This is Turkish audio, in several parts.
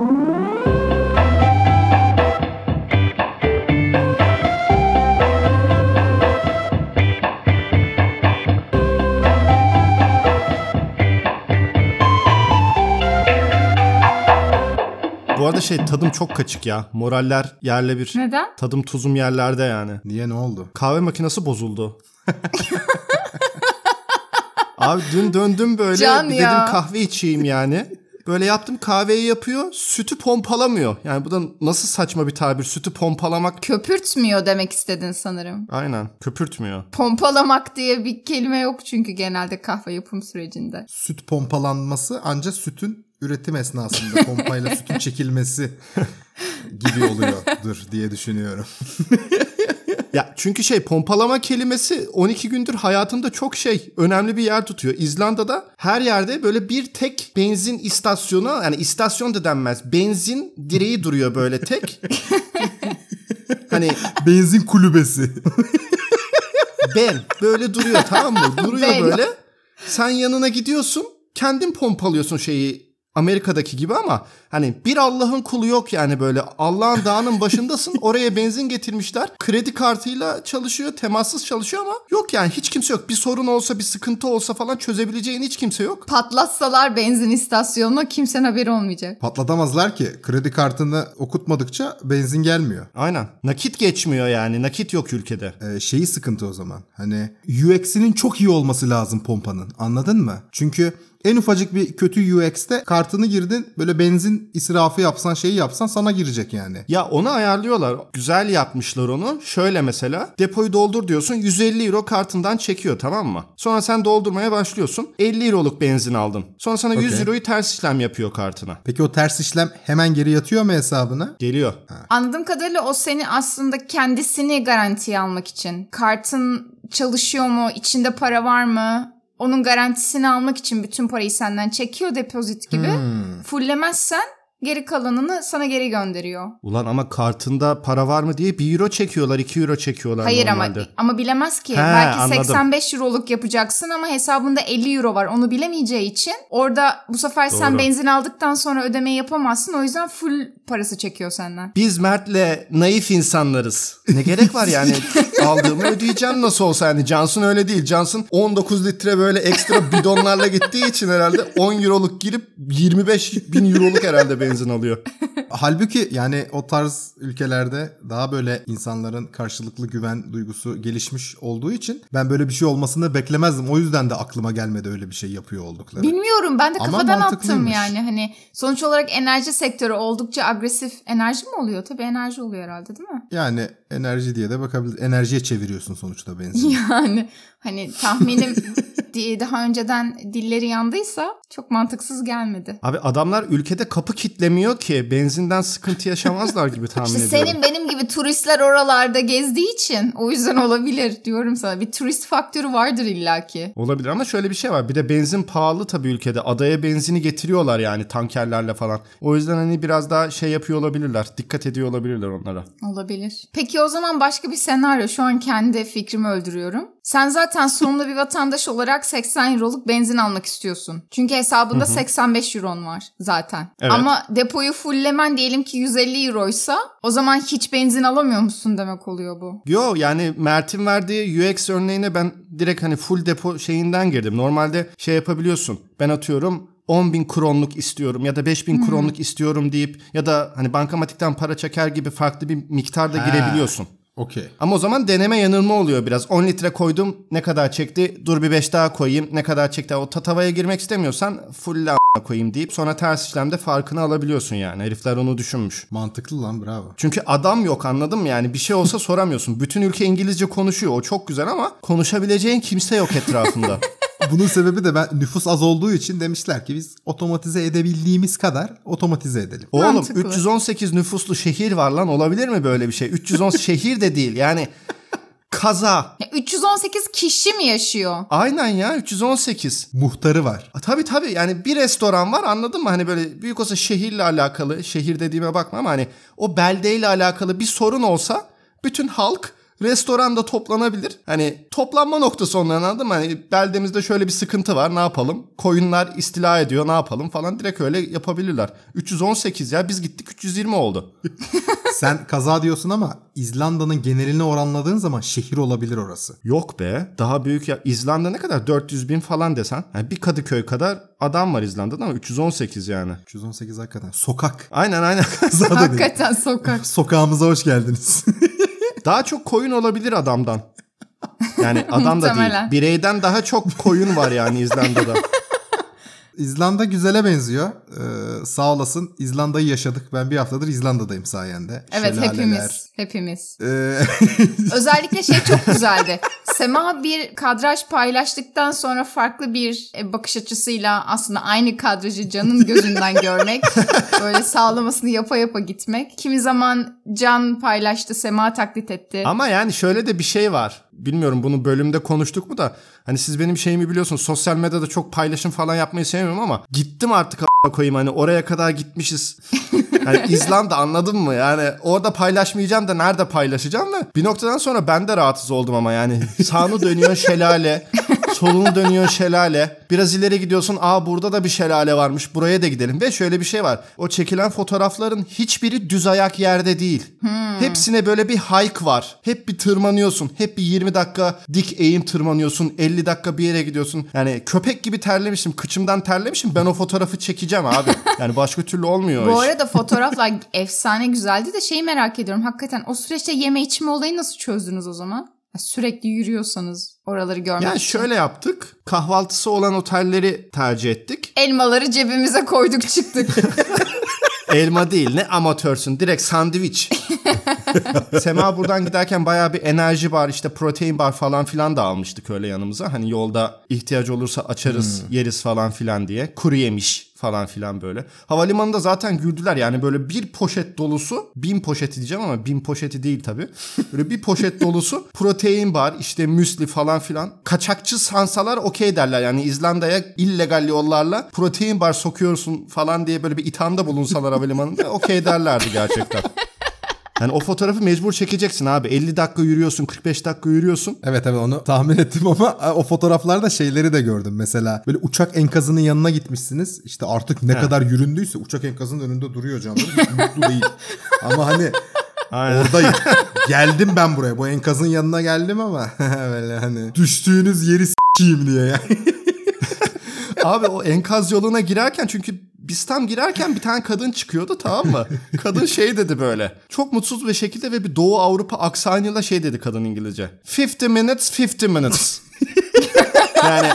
Bu arada şey tadım çok kaçık ya. Moraller yerle bir. Neden? Tadım tuzum yerlerde yani. Niye ne oldu? Kahve makinesi bozuldu. Abi dün döndüm böyle Can bir ya. dedim kahve içeyim yani. Böyle yaptım kahveyi yapıyor sütü pompalamıyor. Yani bu da nasıl saçma bir tabir sütü pompalamak. Köpürtmüyor demek istedin sanırım. Aynen köpürtmüyor. Pompalamak diye bir kelime yok çünkü genelde kahve yapım sürecinde. Süt pompalanması ancak sütün üretim esnasında pompayla sütün çekilmesi gibi oluyordur diye düşünüyorum. Ya çünkü şey pompalama kelimesi 12 gündür hayatımda çok şey önemli bir yer tutuyor. İzlanda'da her yerde böyle bir tek benzin istasyonu yani istasyon da denmez. Benzin direği duruyor böyle tek. hani Benzin kulübesi. ben böyle duruyor tamam mı? Duruyor Ben. böyle. Sen yanına gidiyorsun kendin pompalıyorsun şeyi Amerika'daki gibi ama hani bir Allah'ın kulu yok yani böyle Allah'ın dağının başındasın oraya benzin getirmişler kredi kartıyla çalışıyor temassız çalışıyor ama yok yani hiç kimse yok bir sorun olsa bir sıkıntı olsa falan çözebileceğin hiç kimse yok. Patlatsalar benzin istasyonuna kimsenin haberi olmayacak. Patlatamazlar ki. Kredi kartını okutmadıkça benzin gelmiyor. Aynen nakit geçmiyor yani nakit yok ülkede. Ee, şeyi sıkıntı o zaman. Hani UX'inin çok iyi olması lazım pompanın. Anladın mı? Çünkü en ufacık bir kötü UX'te kartını girdin böyle benzin israfı yapsan şeyi yapsan sana girecek yani. Ya onu ayarlıyorlar. Güzel yapmışlar onu. Şöyle mesela depoyu doldur diyorsun 150 euro kartından çekiyor tamam mı? Sonra sen doldurmaya başlıyorsun. 50 euroluk benzin aldın. Sonra sana 100 Okey. euroyu ters işlem yapıyor kartına. Peki o ters işlem hemen geri yatıyor mu hesabına? Geliyor. Anladığım kadarıyla o seni aslında kendisini garantiye almak için. Kartın çalışıyor mu? içinde para var mı? Onun garantisini almak için bütün parayı senden çekiyor depozit gibi. Fullemezsen geri kalanını sana geri gönderiyor. Ulan ama kartında para var mı diye 1 euro çekiyorlar 2 euro çekiyorlar Hayır normalde. ama ama bilemez ki. He, Belki anladım. 85 euroluk yapacaksın ama hesabında 50 euro var. Onu bilemeyeceği için orada bu sefer sen Doğru. benzin aldıktan sonra ödemeyi yapamazsın. O yüzden full parası çekiyor senden. Biz Mert'le naif insanlarız. Ne gerek var yani aldığımı ödeyeceğim nasıl olsa yani Johnson öyle değil. Johnson 19 litre böyle ekstra bidonlarla gittiği için herhalde 10 euroluk girip 25 bin euroluk herhalde benzin alıyor. Halbuki yani o tarz ülkelerde daha böyle insanların karşılıklı güven duygusu gelişmiş olduğu için ben böyle bir şey olmasını beklemezdim. O yüzden de aklıma gelmedi öyle bir şey yapıyor oldukları. Bilmiyorum ben de kafadan attım yani hani sonuç olarak enerji sektörü oldukça agresif enerji mi oluyor? Tabii enerji oluyor herhalde değil mi? Yani enerji diye de bakabilir. Enerjiye çeviriyorsun sonuçta benzin. Yani hani tahminim diye daha önceden dilleri yandıysa çok mantıksız gelmedi. Abi adamlar ülkede kapı kitlemiyor ki benzinden sıkıntı yaşamazlar gibi tahmin İşte ediyorum. senin benim gibi turistler oralarda gezdiği için o yüzden olabilir diyorum sana. Bir turist faktörü vardır illaki. Olabilir ama şöyle bir şey var. Bir de benzin pahalı tabii ülkede. Adaya benzini getiriyorlar yani tankerlerle falan. O yüzden hani biraz daha şey yapıyor olabilirler. Dikkat ediyor olabilirler onlara. Olabilir. Peki o zaman başka bir senaryo. Şu an kendi fikrimi öldürüyorum. Sen zaten sorumlu bir vatandaş olarak 80 euroluk benzin almak istiyorsun. Çünkü hesabında 85 euron var zaten. Evet. Ama depoyu fulllemen diyelim ki 150 euroysa o zaman hiç benzin alamıyor musun demek oluyor bu. Yo yani Mert'in verdiği UX örneğine ben direkt hani full depo şeyinden girdim. Normalde şey yapabiliyorsun. Ben atıyorum 10 bin kronluk istiyorum ya da 5 bin kronluk istiyorum deyip ya da hani bankamatikten para çeker gibi farklı bir miktarda Ha. girebiliyorsun. Okey. Ama o zaman deneme yanılma oluyor biraz. 10 litre koydum ne kadar çekti dur bir 5 daha koyayım ne kadar çekti. O tatavaya girmek istemiyorsan full a- koyayım deyip sonra ters işlemde farkını alabiliyorsun yani. Herifler onu düşünmüş. Mantıklı lan bravo. Çünkü adam yok anladın mı yani bir şey olsa soramıyorsun. Bütün ülke İngilizce konuşuyor o çok güzel ama konuşabileceğin kimse yok etrafında. Bunun sebebi de ben nüfus az olduğu için demişler ki biz otomatize edebildiğimiz kadar otomatize edelim. Oğlum Mantıklı. 318 nüfuslu şehir var lan olabilir mi böyle bir şey? 310 şehir de değil yani kaza. Ya 318 kişi mi yaşıyor? Aynen ya 318. Muhtarı var. A, Tabii tabii yani bir restoran var anladın mı? Hani böyle büyük olsa şehirle alakalı, şehir dediğime bakma ama hani o beldeyle alakalı bir sorun olsa bütün halk Restoranda toplanabilir. Hani toplanma noktası onların anladın mı? Hani beldemizde şöyle bir sıkıntı var ne yapalım? Koyunlar istila ediyor ne yapalım falan direkt öyle yapabilirler. 318 ya biz gittik 320 oldu. Sen kaza diyorsun ama İzlanda'nın genelini oranladığın zaman şehir olabilir orası. Yok be daha büyük ya İzlanda ne kadar 400 bin falan desen. Yani bir Kadıköy kadar adam var İzlanda'da ama 318 yani. 318 hakikaten. Sokak. Aynen aynen. Hakikaten sokak. Sokağımıza hoş geldiniz. daha çok koyun olabilir adamdan. Yani adam da değil. Bireyden daha çok koyun var yani İzlanda'da. İzlanda güzele benziyor. Ee, sağ olasın. İzlanda'yı yaşadık. Ben bir haftadır İzlanda'dayım sayende. Evet Şelaleler. hepimiz. Hepimiz. Ee, Özellikle şey çok güzeldi. Sema bir kadraj paylaştıktan sonra farklı bir e, bakış açısıyla aslında aynı kadrajı Can'ın gözünden görmek. Böyle sağlamasını yapa yapa gitmek. Kimi zaman Can paylaştı, Sema taklit etti. Ama yani şöyle de bir şey var. Bilmiyorum bunu bölümde konuştuk mu da hani siz benim şeyimi biliyorsunuz sosyal medyada çok paylaşım falan yapmayı sevmiyorum ama gittim artık a- koyayım hani oraya kadar gitmişiz. Yani İzlanda anladın mı? Yani orada paylaşmayacağım da nerede paylaşacağım da bir noktadan sonra ben de rahatsız oldum ama yani sağını dönüyor şelale, solunu dönüyor şelale. Biraz ileri gidiyorsun aa burada da bir şelale varmış buraya da gidelim. Ve şöyle bir şey var o çekilen fotoğrafların hiçbiri düz ayak yerde değil. Hepsine böyle bir hike var. Hep bir tırmanıyorsun. Hep bir 20 dakika dik eğim tırmanıyorsun. 50 dakika bir yere gidiyorsun. Yani köpek gibi terlemişim. Kıçımdan terlemişim. Ben o fotoğrafı çekeceğim abi. Yani başka türlü olmuyor Bu iş. arada fotoğraflar efsane güzeldi de şeyi merak ediyorum. Hakikaten o süreçte yeme içme olayı nasıl çözdünüz o zaman? Sürekli yürüyorsanız oraları görmek Yani için. şöyle yaptık. Kahvaltısı olan otelleri tercih ettik. Elmaları cebimize koyduk çıktık. Elma değil ne amatörsün direkt sandviç. Sema buradan giderken bayağı bir enerji bar işte protein bar falan filan da almıştık öyle yanımıza. Hani yolda ihtiyaç olursa açarız yeriz falan filan diye. Kuru yemiş falan filan böyle. Havalimanında zaten güldüler yani böyle bir poşet dolusu bin poşeti diyeceğim ama bin poşeti değil tabii. Böyle bir poşet dolusu protein bar işte müsli falan filan. Kaçakçı sansalar okey derler yani İzlanda'ya illegal yollarla protein bar sokuyorsun falan diye böyle bir ithamda bulunsalar havalimanında okey derlerdi gerçekten. Yani o fotoğrafı mecbur çekeceksin abi. 50 dakika yürüyorsun, 45 dakika yürüyorsun. evet evet onu tahmin ettim ama e, o fotoğraflarda şeyleri de gördüm. Mesela böyle uçak enkazının yanına gitmişsiniz. İşte artık ne kadar yüründüyse uçak enkazının önünde duruyor. Hiç mutlu değil. Ama hani Aynen. oradayım. geldim ben buraya. Bu enkazın yanına geldim ama böyle hani düştüğünüz yeri s**eyim diye yani. Abi o enkaz yoluna girerken çünkü biz tam girerken bir tane kadın çıkıyordu tamam mı? Kadın şey dedi böyle. Çok mutsuz bir şekilde ve bir Doğu Avrupa aksanıyla şey dedi kadın İngilizce. 50 minutes, 50 minutes. yani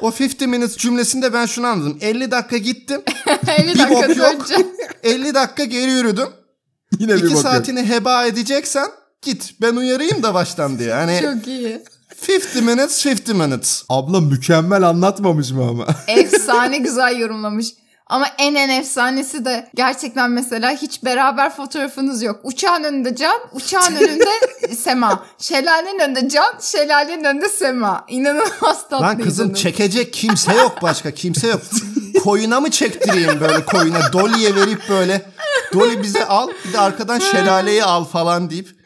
o 50 minutes cümlesinde ben şunu anladım. 50 dakika gittim. 50 Bir dakika bok yok. önce. 50 dakika geri yürüdüm. Yine bir 2 bakıyorum. saatini heba edeceksen git. Ben uyarayım da baştan diye. Hani Çok iyi. 50 minutes, 50 minutes. Abla mükemmel anlatmamış mı ama? Efsane güzel yorumlamış. Ama en en efsanesi de gerçekten mesela hiç beraber fotoğrafınız yok. Uçağın önünde Can, uçağın önünde Sema. Şelalenin önünde Can, şelalenin önünde Sema. İnanılmaz Lan tatlıydınız. kızım çekecek kimse yok başka kimse yok. Koyuna mı çektireyim böyle koyuna? Dolly'ye verip böyle Dolly bize al bir de arkadan şelaleyi al falan deyip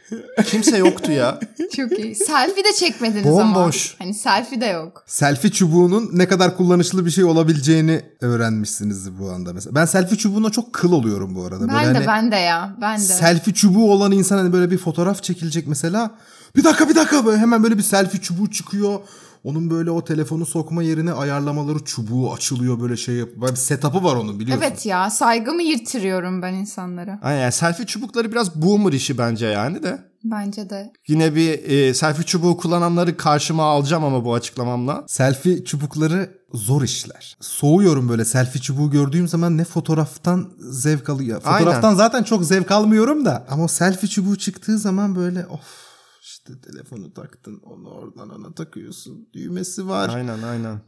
kimse yoktu ya. Çok iyi. Selfie de çekmediniz Bomboş. ama. Hani selfie de yok. selfie çubuğunun ne kadar kullanışlı bir şey olabileceğini öğrenmişsiniz bu anda mesela. Ben selfie çubuğuna çok kıl oluyorum bu arada. Ben Böyle de hani ben de ya. Ben de. Selfie çubuğu olan insan hani böyle bir fotoğraf çekilecek mesela. Bir dakika bir dakika böyle hemen böyle bir selfie çubuğu çıkıyor. Onun böyle o telefonu sokma yerine ayarlamaları çubuğu açılıyor böyle şey yap. Böyle bir setup'ı var onun biliyorsun. Evet ya saygımı yirtiriyorum ben insanlara. Aynen yani selfie çubukları biraz boomer işi bence yani de. Bence de. Yine bir e, selfie çubuğu kullananları karşıma alacağım ama bu açıklamamla. Selfie çubukları zor işler. Soğuyorum böyle selfie çubuğu gördüğüm zaman ne fotoğraftan zevk alıyor. Fotoğraftan Aynen. zaten çok zevk almıyorum da. Ama selfie çubuğu çıktığı zaman böyle of işte telefonu taktın onu oradan ona takıyorsun. Düğmesi var. Aynen aynen.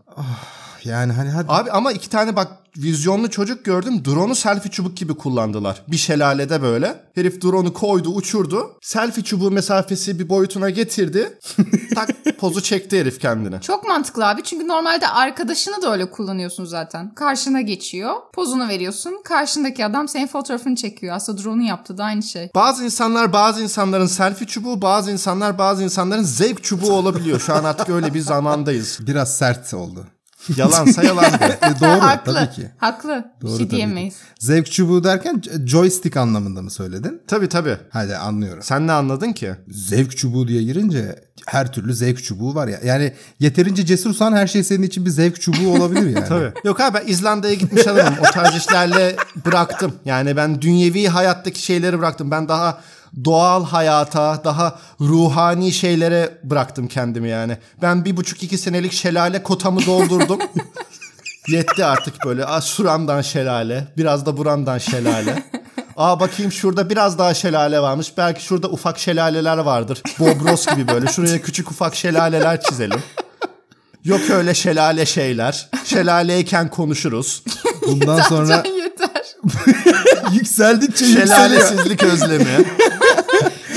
Yani hani hadi Abi ama iki tane bak vizyonlu çocuk gördüm. Drone'u selfie çubuk gibi kullandılar. Bir şelalede böyle. Herif drone'u koydu, uçurdu. Selfie çubuğu mesafesi bir boyutuna getirdi. tak pozu çekti herif kendine. Çok mantıklı abi çünkü normalde arkadaşını da öyle kullanıyorsun zaten. Karşına geçiyor, pozunu veriyorsun. Karşındaki adam senin fotoğrafını çekiyor. Aslında drone'un yaptığı da aynı şey. Bazı insanlar bazı insanların selfie çubuğu, bazı insanlar bazı insanların zevk çubuğu olabiliyor. Şu an artık öyle bir zamandayız. Biraz sert oldu. Yalansa yalandı. E, doğru Haklı. tabii ki. Haklı. Doğru bir şey tabii ki. diyemeyiz. Zevk çubuğu derken joystick anlamında mı söyledin? tabii tabii. Hadi anlıyorum. Sen ne anladın ki? Zevk çubuğu diye girince her türlü zevk çubuğu var ya. Yani yeterince cesursan her şey senin için bir zevk çubuğu olabilir yani. Tabii. Yok abi ben İzlanda'ya gitmiş adamım. O tarz işlerle bıraktım. Yani ben dünyevi hayattaki şeyleri bıraktım. Ben daha doğal hayata, daha ruhani şeylere bıraktım kendimi yani. Ben bir buçuk iki senelik şelale kotamı doldurdum. Yetti artık böyle. Aa, şuramdan şelale, biraz da buramdan şelale. Aa bakayım şurada biraz daha şelale varmış. Belki şurada ufak şelaleler vardır. Bobros gibi böyle. Şuraya küçük ufak şelaleler çizelim. Yok öyle şelale şeyler. Şelaleyken konuşuruz. Bundan sonra Can yeter. yükseldikçe yükseliyor. Şelalesizlik özlemi.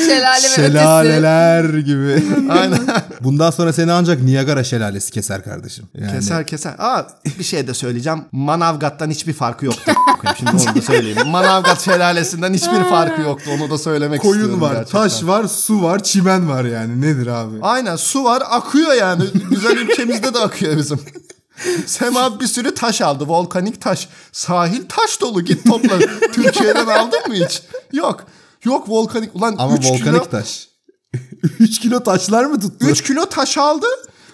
Şelale ve ötesi. Şelaleler gibi. Aynen. Bundan sonra seni ancak Niagara şelalesi keser kardeşim. Yani Keser keser. Aa bir şey de söyleyeceğim. Manavgat'tan hiçbir farkı yoktu. Şimdi onu da söyleyeyim. Manavgat şelalesinden hiçbir farkı yoktu. Onu da söylemek Koyun istiyorum var, gerçekten. taş var, su var, çimen var yani. Nedir abi? Aynen su var akıyor yani. Güzel ülkemizde de akıyor bizim. Sema bir sürü taş aldı. Volkanik taş. Sahil taş dolu. Git topla. Türkiye'den aldın mı hiç? Yok. Yok volkanik. Ulan Ama 3 volkanik kilo, taş. 3 kilo taşlar mı tuttu? 3 kilo taş aldı.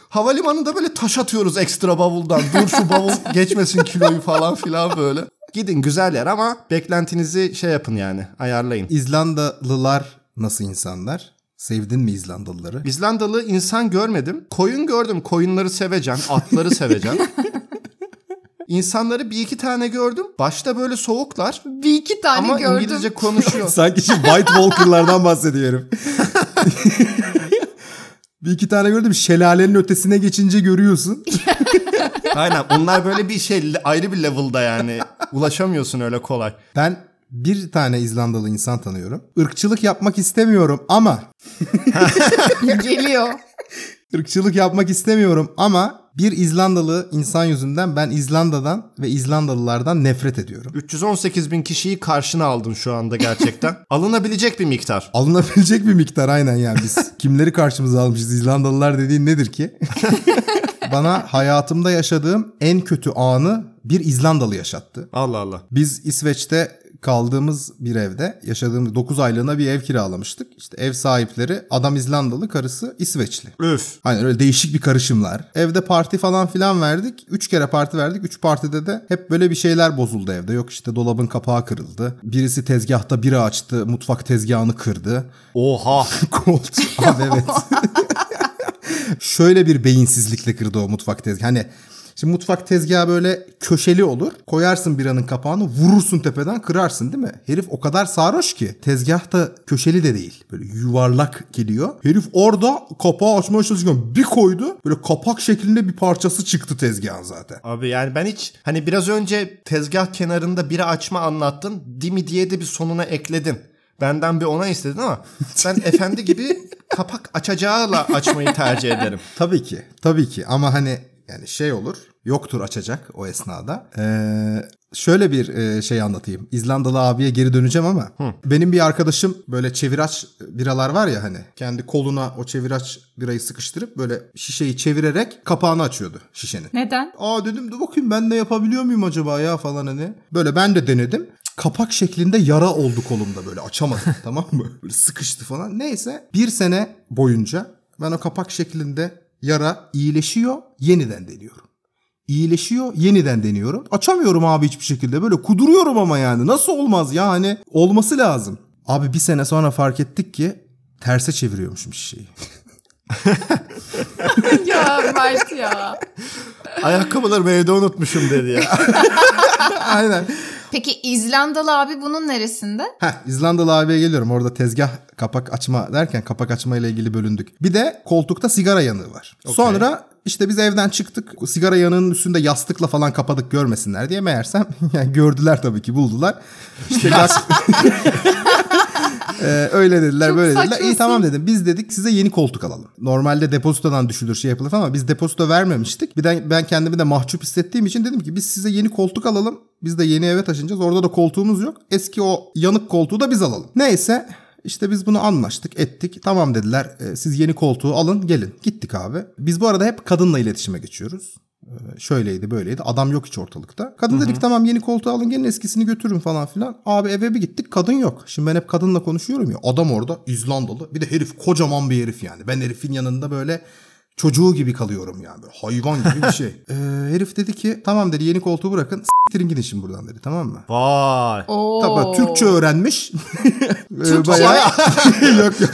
Havalimanında böyle taş atıyoruz ekstra bavuldan. Dur şu bavul geçmesin kiloyu falan filan böyle. Gidin güzel yer ama beklentinizi şey yapın yani ayarlayın. İzlandalılar nasıl insanlar? Sevdin mi İzlandalıları? İzlandalı insan görmedim. Koyun gördüm. Koyunları seveceğim. Atları seveceğim. İnsanları bir iki tane gördüm. Başta böyle soğuklar. Bir iki tane ama gördüm. İngilizce konuşuyor. Sanki şu White Walker'lardan bahsediyorum. bir iki tane gördüm. Şelalenin ötesine geçince görüyorsun. Aynen. Onlar böyle bir şey ayrı bir level'da yani. Ulaşamıyorsun öyle kolay. Ben bir tane İzlandalı insan tanıyorum. Irkçılık yapmak istemiyorum ama Geliyor. ırkçılık yapmak istemiyorum ama bir İzlandalı insan yüzünden ben İzlanda'dan ve İzlandalılardan nefret ediyorum. 318 bin kişiyi karşına aldın şu anda gerçekten. Alınabilecek bir miktar. Alınabilecek bir miktar aynen yani biz kimleri karşımıza almışız İzlandalılar dediğin nedir ki? Bana hayatımda yaşadığım en kötü anı bir İzlandalı yaşattı. Allah Allah. Biz İsveç'te kaldığımız bir evde yaşadığımız 9 aylığına bir ev kiralamıştık. İşte ev sahipleri adam İzlandalı karısı İsveçli. Üf. Aynen öyle değişik bir karışımlar. Evde parti falan filan verdik. Üç kere parti verdik. Üç partide de hep böyle bir şeyler bozuldu evde. Yok işte dolabın kapağı kırıldı. Birisi tezgahta bira açtı. Mutfak tezgahını kırdı. Oha. Koltuğu. Abi evet. Şöyle bir beyinsizlikle kırdı o mutfak tezgahı. Hani Şimdi mutfak tezgahı böyle köşeli olur. Koyarsın biranın kapağını vurursun tepeden kırarsın değil mi? Herif o kadar sarhoş ki tezgah da köşeli de değil. Böyle yuvarlak geliyor. Herif orada kapağı açmaya çalışırken bir koydu. Böyle kapak şeklinde bir parçası çıktı tezgahın zaten. Abi yani ben hiç hani biraz önce tezgah kenarında biri açma anlattın. Dimi diye de bir sonuna ekledin. Benden bir ona istedin ama ben efendi gibi kapak açacağıyla açmayı tercih ederim. Tabii ki. Tabii ki ama hani yani şey olur. Yoktur açacak o esnada. Ee, şöyle bir e, şey anlatayım. İzlandalı abiye geri döneceğim ama. Benim bir arkadaşım böyle çeviraç biralar var ya hani. Kendi koluna o çeviraç birayı sıkıştırıp böyle şişeyi çevirerek kapağını açıyordu şişenin. Neden? Aa dedim dur bakayım ben de yapabiliyor muyum acaba ya falan hani. Böyle ben de denedim. Kapak şeklinde yara oldu kolumda böyle açamadım tamam mı? Böyle sıkıştı falan. Neyse bir sene boyunca ben o kapak şeklinde yara iyileşiyor yeniden deniyorum. İyileşiyor yeniden deniyorum. Açamıyorum abi hiçbir şekilde böyle kuduruyorum ama yani nasıl olmaz ya hani olması lazım. Abi bir sene sonra fark ettik ki terse çeviriyormuşum şişeyi. ya Mert ya. Ayakkabılarımı evde unutmuşum dedi ya. Aynen. Peki İzlandalı abi bunun neresinde? Heh, İzlandalı abiye geliyorum. Orada tezgah kapak açma derken kapak açma ile ilgili bölündük. Bir de koltukta sigara yanığı var. Sonra İşte biz evden çıktık. Sigara yanığının üstünde yastıkla falan kapadık görmesinler diye meğersem yani gördüler tabii ki buldular. İşte gaz... Ee, öyle dediler Çok böyle dediler. saçmasın. İyi tamam dedim. Biz dedik size yeni koltuk alalım. Normalde depozitodan düşülür şey yapılır falan ama biz depozito vermemiştik. Bir de ben kendimi de mahcup hissettiğim için dedim ki biz size yeni koltuk alalım. Biz de yeni eve taşınacağız. Orada da koltuğumuz yok. Eski o yanık koltuğu da biz alalım. Neyse işte biz bunu anlaştık ettik. Tamam dediler "e, siz yeni koltuğu alın gelin. Gittik abi. Biz bu arada hep kadınla iletişime geçiyoruz. Ee, şöyleydi böyleydi. Adam yok hiç ortalıkta. Kadın dedik tamam yeni koltuğu alın gelin eskisini götürün falan filan. Abi eve bir gittik kadın yok. Şimdi ben hep kadınla konuşuyorum ya. Adam orada İzlandalı. Bir de herif kocaman bir herif yani. Ben herifin yanında böyle çocuğu gibi kalıyorum yani. Böyle hayvan gibi bir şey. Ee, herif dedi ki tamam dedi yeni koltuğu bırakın. S**tirin gidin şimdi buradan dedi tamam mı? Vay. Oo. Tabii Türkçe öğrenmiş. Ee, Türkçe? bayağı- yok yok.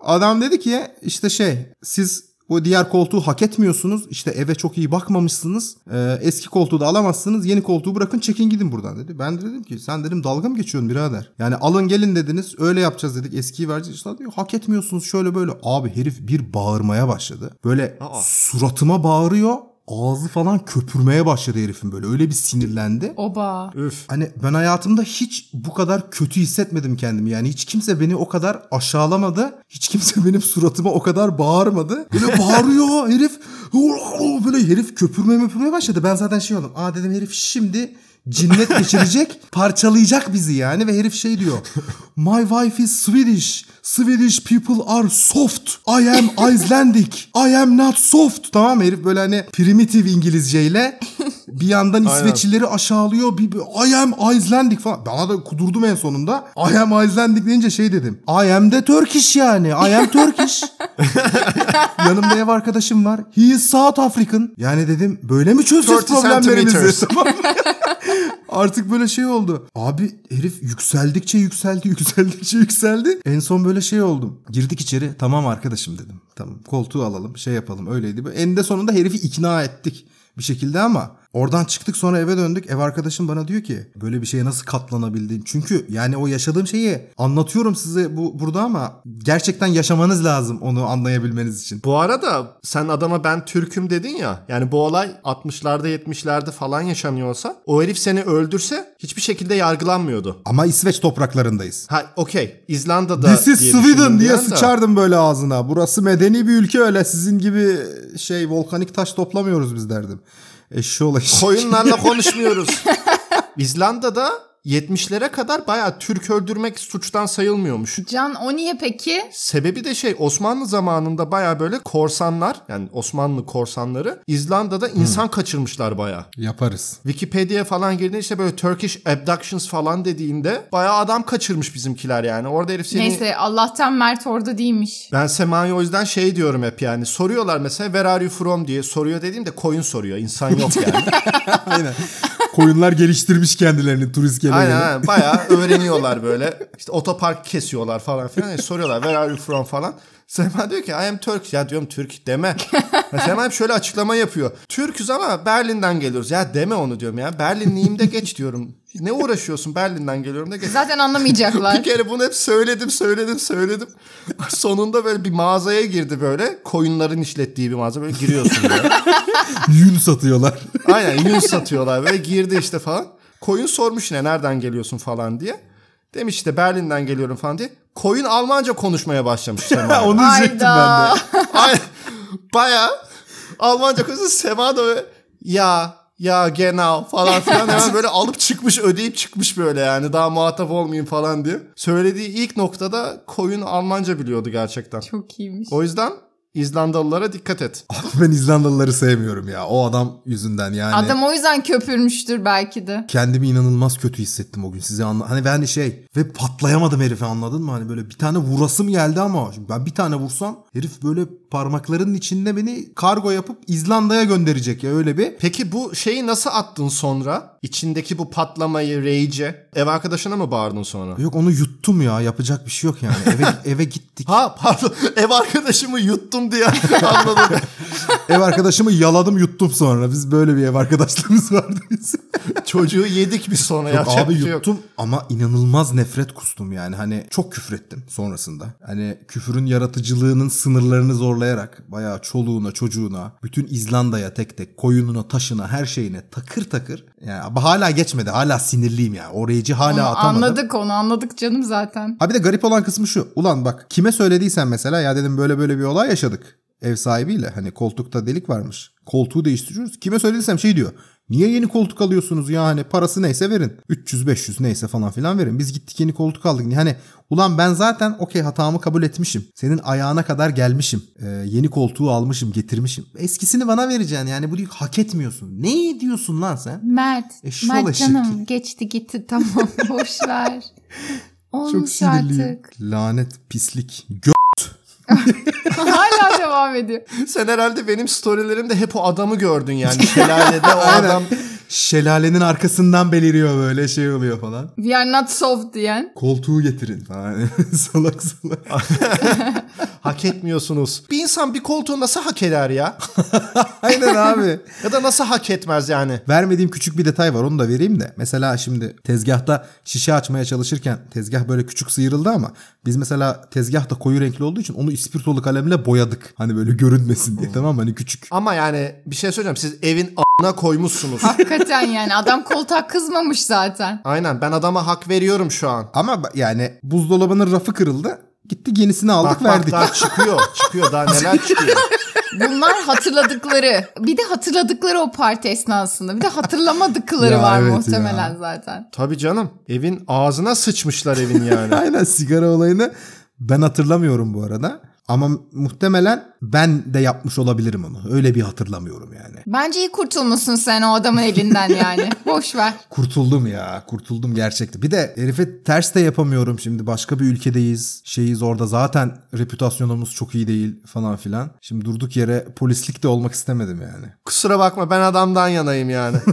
Adam dedi ki işte şey siz o diğer koltuğu hak etmiyorsunuz. İşte eve çok iyi bakmamışsınız. Ee, eski koltuğu da alamazsınız. Yeni koltuğu bırakın çekin gidin buradan dedi. Ben de dedim ki sen dedim dalga mı geçiyorsun birader? Yani alın gelin dediniz öyle yapacağız dedik. Eskiyi vereceğiz. İşte diyor hak etmiyorsunuz şöyle böyle. Abi herif bir bağırmaya başladı. Böyle Aa. suratıma bağırıyor. Ağzı falan köpürmeye başladı herifin böyle. Öyle bir sinirlendi. Oba. Üf. Hani ben hayatımda hiç bu kadar kötü hissetmedim kendimi. Yani hiç kimse beni o kadar aşağılamadı. Hiç kimse benim suratıma o kadar bağırmadı. Böyle bağırıyor herif. Böyle herif köpürmeye möpürmeye başladı. Ben zaten şey oldum. Aa dedim herif şimdi cinnet geçirecek, parçalayacak bizi yani ve herif şey diyor. My wife is Swedish. Swedish people are soft. I am Icelandic. I am not soft. Tamam herif böyle hani primitive İngilizceyle bir yandan İsveçlileri aşağılıyor. Bir, bir, I am Icelandic falan. Bana da kudurdum en sonunda. I am Icelandic deyince şey dedim. I am de Turkish yani. I am Turkish. Yanımda ev arkadaşım var. He is South African. Yani dedim böyle mi çözeceğiz 30 problemlerimizi? Tamam? Artık böyle şey oldu. Abi herif yükseldikçe yükseldi, yükseldikçe yükseldi. En son böyle şey oldum. Girdik içeri. Tamam arkadaşım dedim. Tamam koltuğu alalım, şey yapalım. Öyleydi. Böyle Eninde sonunda herifi ikna ettik bir şekilde ama oradan çıktık sonra eve döndük. Ev arkadaşım bana diyor ki böyle bir şeye nasıl katlanabildin? Çünkü yani o yaşadığım şeyi anlatıyorum size bu burada ama gerçekten yaşamanız lazım onu anlayabilmeniz için. Bu arada sen adama ben Türk'üm dedin ya. Yani bu olay 60'larda 70'lerde falan yaşanıyorsa o herif seni öldürse hiçbir şekilde yargılanmıyordu. Ama İsveç topraklarındayız. Ha okey. İzlanda'da This is diye Sweden diye sıçardım böyle ağzına. Burası medeni bir ülke öyle sizin gibi şey volkanik taş toplamıyoruz biz derdim. Eşşoğlu eşek. Koyunlarla konuşmuyoruz. İzlanda'da 70'lere kadar bayağı Türk öldürmek suçtan sayılmıyormuş. Can o niye peki? Sebebi de şey Osmanlı zamanında baya böyle korsanlar yani Osmanlı korsanları İzlanda'da insan kaçırmışlar baya. Yaparız. Wikipedia falan girdiğinde işte böyle Turkish abductions falan dediğinde bayağı adam kaçırmış bizimkiler yani. Orada herif seni... Neyse Allah'tan Mert orada değilmiş. Ben Sema'ya o yüzden şey diyorum hep yani. Soruyorlar mesela where are you from diye soruyor dediğimde koyun soruyor. İnsan yok yani. Aynen. Koyunlar geliştirmiş kendilerini turist aynen aynen. Bayağı öğreniyorlar böyle. İşte otopark kesiyorlar falan filan. Yani soruyorlar where are you from falan. Sema diyor ki I am Turk. Ya diyorum Türk deme. Ya Sema hep şöyle açıklama yapıyor. Türküz ama Berlin'den geliyoruz. Ya deme onu diyorum ya. Berlinliyim de geç diyorum. Ne uğraşıyorsun Berlin'den geliyorum da geç. Zaten anlamayacaklar. Bir kere bunu hep söyledim söyledim söyledim. Sonunda böyle bir mağazaya girdi böyle. Koyunların işlettiği bir mağaza. Böyle giriyorsun böyle. Yün satıyorlar. Aynen yün satıyorlar böyle girdi işte falan. Koyun sormuş ne nereden geliyorsun falan diye. Demiş işte Berlin'den geliyorum falan diye. Koyun Almanca konuşmaya başlamış Sema. Onu diyecektim ben de. Aynen. Baya Almanca konuşuyor. Sema da böyle ya ya genau falan filan hemen böyle alıp çıkmış ödeyip çıkmış böyle yani daha muhatap olmayayım falan diye. Söylediği ilk noktada koyun Almanca biliyordu gerçekten. Çok iyiymiş. O yüzden İzlandalılara dikkat et. Ben İzlandalıları sevmiyorum ya. O adam yüzünden yani. Adam o yüzden köpürmüştür belki de. Kendimi inanılmaz kötü hissettim o gün size anla. Hani ben şey ve patlayamadım herife anladın mı? Hani böyle bir tane vurasım geldi ama şimdi ben bir tane vursam herif böyle parmaklarının içinde beni kargo yapıp İzlanda'ya gönderecek ya öyle bir. Peki bu şeyi nasıl attın sonra? İçindeki bu patlamayı, rage'i ev arkadaşına mı bağırdın sonra? Yok onu yuttum ya yapacak bir şey yok yani. Eve, eve gittik. Ha pardon ev arkadaşımı yuttum yuttum diye anladım. ev arkadaşımı yaladım yuttum sonra. Biz böyle bir ev arkadaşlığımız vardı bizim. Çocuğu yedik biz sonra Yok yapacak abi şey yok. yuttum ama inanılmaz nefret kustum yani. Hani çok küfrettim sonrasında. Hani küfürün yaratıcılığının sınırlarını zorlayarak bayağı çoluğuna çocuğuna bütün İzlanda'ya tek tek koyununa taşına her şeyine takır takır. Yani ama hala geçmedi hala sinirliyim yani. O rage'i hala Onu atamadım. anladık onu anladık canım zaten. Ha bir de garip olan kısmı şu. Ulan bak kime söylediysen mesela ya dedim böyle böyle bir olay yaşadık. Ev sahibiyle hani koltukta delik varmış. Koltuğu değiştiriyoruz. Kime söylediysem şey diyor. Niye yeni koltuk alıyorsunuz ya hani parası neyse verin. 300-500 neyse falan filan verin. Biz gittik yeni koltuk aldık. Hani ulan ben zaten okey hatamı kabul etmişim. Senin ayağına kadar gelmişim. Ee, yeni koltuğu almışım getirmişim. Eskisini bana vereceksin yani bu diyor hak etmiyorsun. Ne diyorsun lan sen? Mert, Eşşol Mert canım geçti gitti tamam boş ver. Çok Olmuş sinirliyim. artık. Lanet pislik. Gö- Hala devam ediyor. Sen herhalde benim storylerimde hep o adamı gördün yani. Şelalede o adam. Şelalenin arkasından beliriyor böyle şey oluyor falan. We are not soft diyen. Koltuğu getirin falan. salak salak. Hak etmiyorsunuz. Bir insan bir koltuğu nasıl hak eder ya? Aynen abi. Ya da nasıl hak etmez yani? Vermediğim küçük bir detay var onu da vereyim de. Mesela şimdi tezgahta şişe açmaya çalışırken tezgah böyle küçük sıyrıldı ama biz mesela tezgah da koyu renkli olduğu için onu ispirtolu kalemle boyadık. Hani böyle görünmesin diye tamam mı? Hani küçük. Ama yani bir şey söyleyeceğim. Siz evin a**ına koymuşsunuz. Hakikaten yani adam koltuğa kızmamış zaten. Aynen ben adama hak veriyorum şu an. Ama yani buzdolabının rafı kırıldı. Gittik yenisini aldık Bak bak verdik. daha çıkıyor. Çıkıyor daha neler çıkıyor. Bunlar hatırladıkları. Bir de hatırladıkları o parti esnasında. Bir de hatırlamadıkları Ya var evet muhtemelen ya. zaten. Tabii canım. Evin ağzına sıçmışlar evin yani. Aynen sigara olayını ben hatırlamıyorum bu arada. Ama muhtemelen ben de yapmış olabilirim onu. Öyle bir hatırlamıyorum yani. Bence iyi kurtulmuşsun sen o adamın elinden yani. Boş ver. Kurtuldum ya. Kurtuldum gerçekten. Bir de herife ters de yapamıyorum şimdi. Başka bir ülkedeyiz. Şeyiz orada zaten reputasyonumuz çok iyi değil falan filan. Şimdi durduk yere polislik de olmak istemedim yani. Kusura bakma ben adamdan yanayım yani.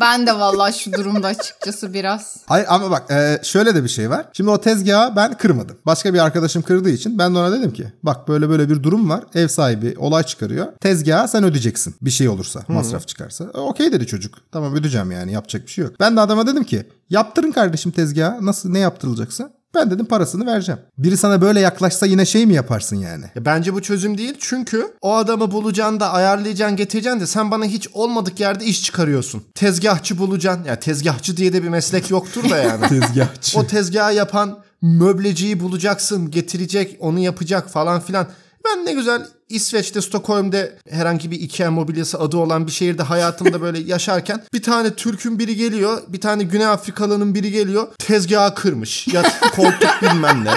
Ben de vallahi şu durumda açıkçası biraz. Hayır ama bak e, şöyle de bir şey var. Şimdi o tezgahı ben kırmadım. Başka bir arkadaşım kırdığı için ben de ona dedim ki bak böyle böyle bir durum var. Ev sahibi olay çıkarıyor. Tezgahı sen ödeyeceksin. Bir şey olursa masraf çıkarsa. E, Okey dedi çocuk. Tamam ödeyeceğim yani yapacak bir şey yok. Ben de adama dedim ki yaptırın kardeşim tezgahı. Nasıl ne yaptırılacaksa. Ben dedim parasını vereceğim. Biri sana böyle yaklaşsa yine şey mi yaparsın yani? Ya bence bu çözüm değil çünkü o adamı bulacaksın da ayarlayacaksın getireceksin de sen bana hiç olmadık yerde iş çıkarıyorsun. Tezgahçı bulacaksın. Ya tezgahçı diye de bir meslek yoktur da yani. Tezgahçı. o tezgahı yapan möbleciyi bulacaksın, getirecek, onu yapacak falan filan. Ben ne güzel İsveç'te, Stockholm'de herhangi bir Ikea mobilyası adı olan bir şehirde hayatımda böyle yaşarken bir tane Türk'ün biri geliyor, bir tane Güney Afrikalı'nın biri geliyor, tezgahı kırmış. Ya koltuk bilmem ne.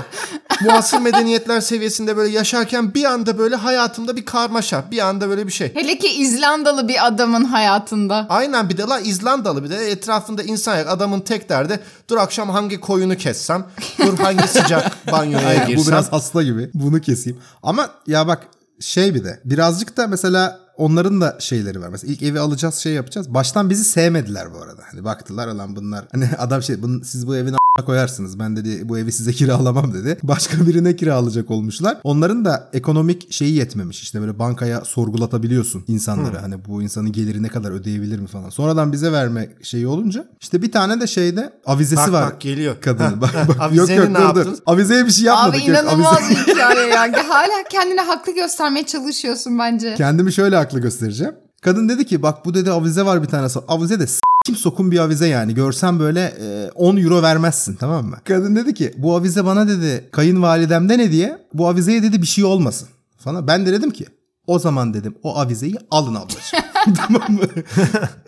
Muasır medeniyetler seviyesinde böyle yaşarken bir anda böyle hayatımda bir karmaşa, bir anda böyle bir şey. Hele ki İzlandalı bir adamın hayatında. Aynen bir de la İzlandalı bir de etrafında insan yok. Adamın tek derdi dur akşam hangi koyunu kessem, dur hangi sıcak banyoya girsem. bu biraz hasta gibi. Bunu keseyim. Ama ya bak şey bir de birazcık da mesela onların da şeyleri var. Mesela ilk evi alacağız şey yapacağız. Baştan bizi sevmediler bu arada. Hani baktılar lan bunlar. Hani adam şey "Bunun- siz bu evin koyarsınız. Ben dedi bu evi size kiralamam dedi. Başka birine kiralayacak olmuşlar. Onların da ekonomik şeyi yetmemiş. İşte böyle bankaya sorgulatabiliyorsun insanları. Hani bu insanın geliri ne kadar ödeyebilir mi falan. Sonradan bize verme şeyi olunca işte bir tane de şeyde avizesi Bak var. bak geliyor. Kadının. Bak bak. Yok yok ne dur? Avizeye bir şey yapmadık. Abi yok. inanılmaz Avize- bir hikaye ya. Hala kendine haklı göstermeye çalışıyorsun bence. Kendimi şöyle haklı göstereceğim. Kadın dedi ki bak bu dedi avize var bir tane. Avize de kim sokun bir avize yani. Görsen böyle e, 10 euro vermezsin tamam mı? Kadın dedi ki bu avize bana dedi kayınvalidemden hediye. Bu avizeye dedi bir şey olmasın falan. Ben de dedim ki o zaman dedim o avizeyi alın ablacığım. tamam mı?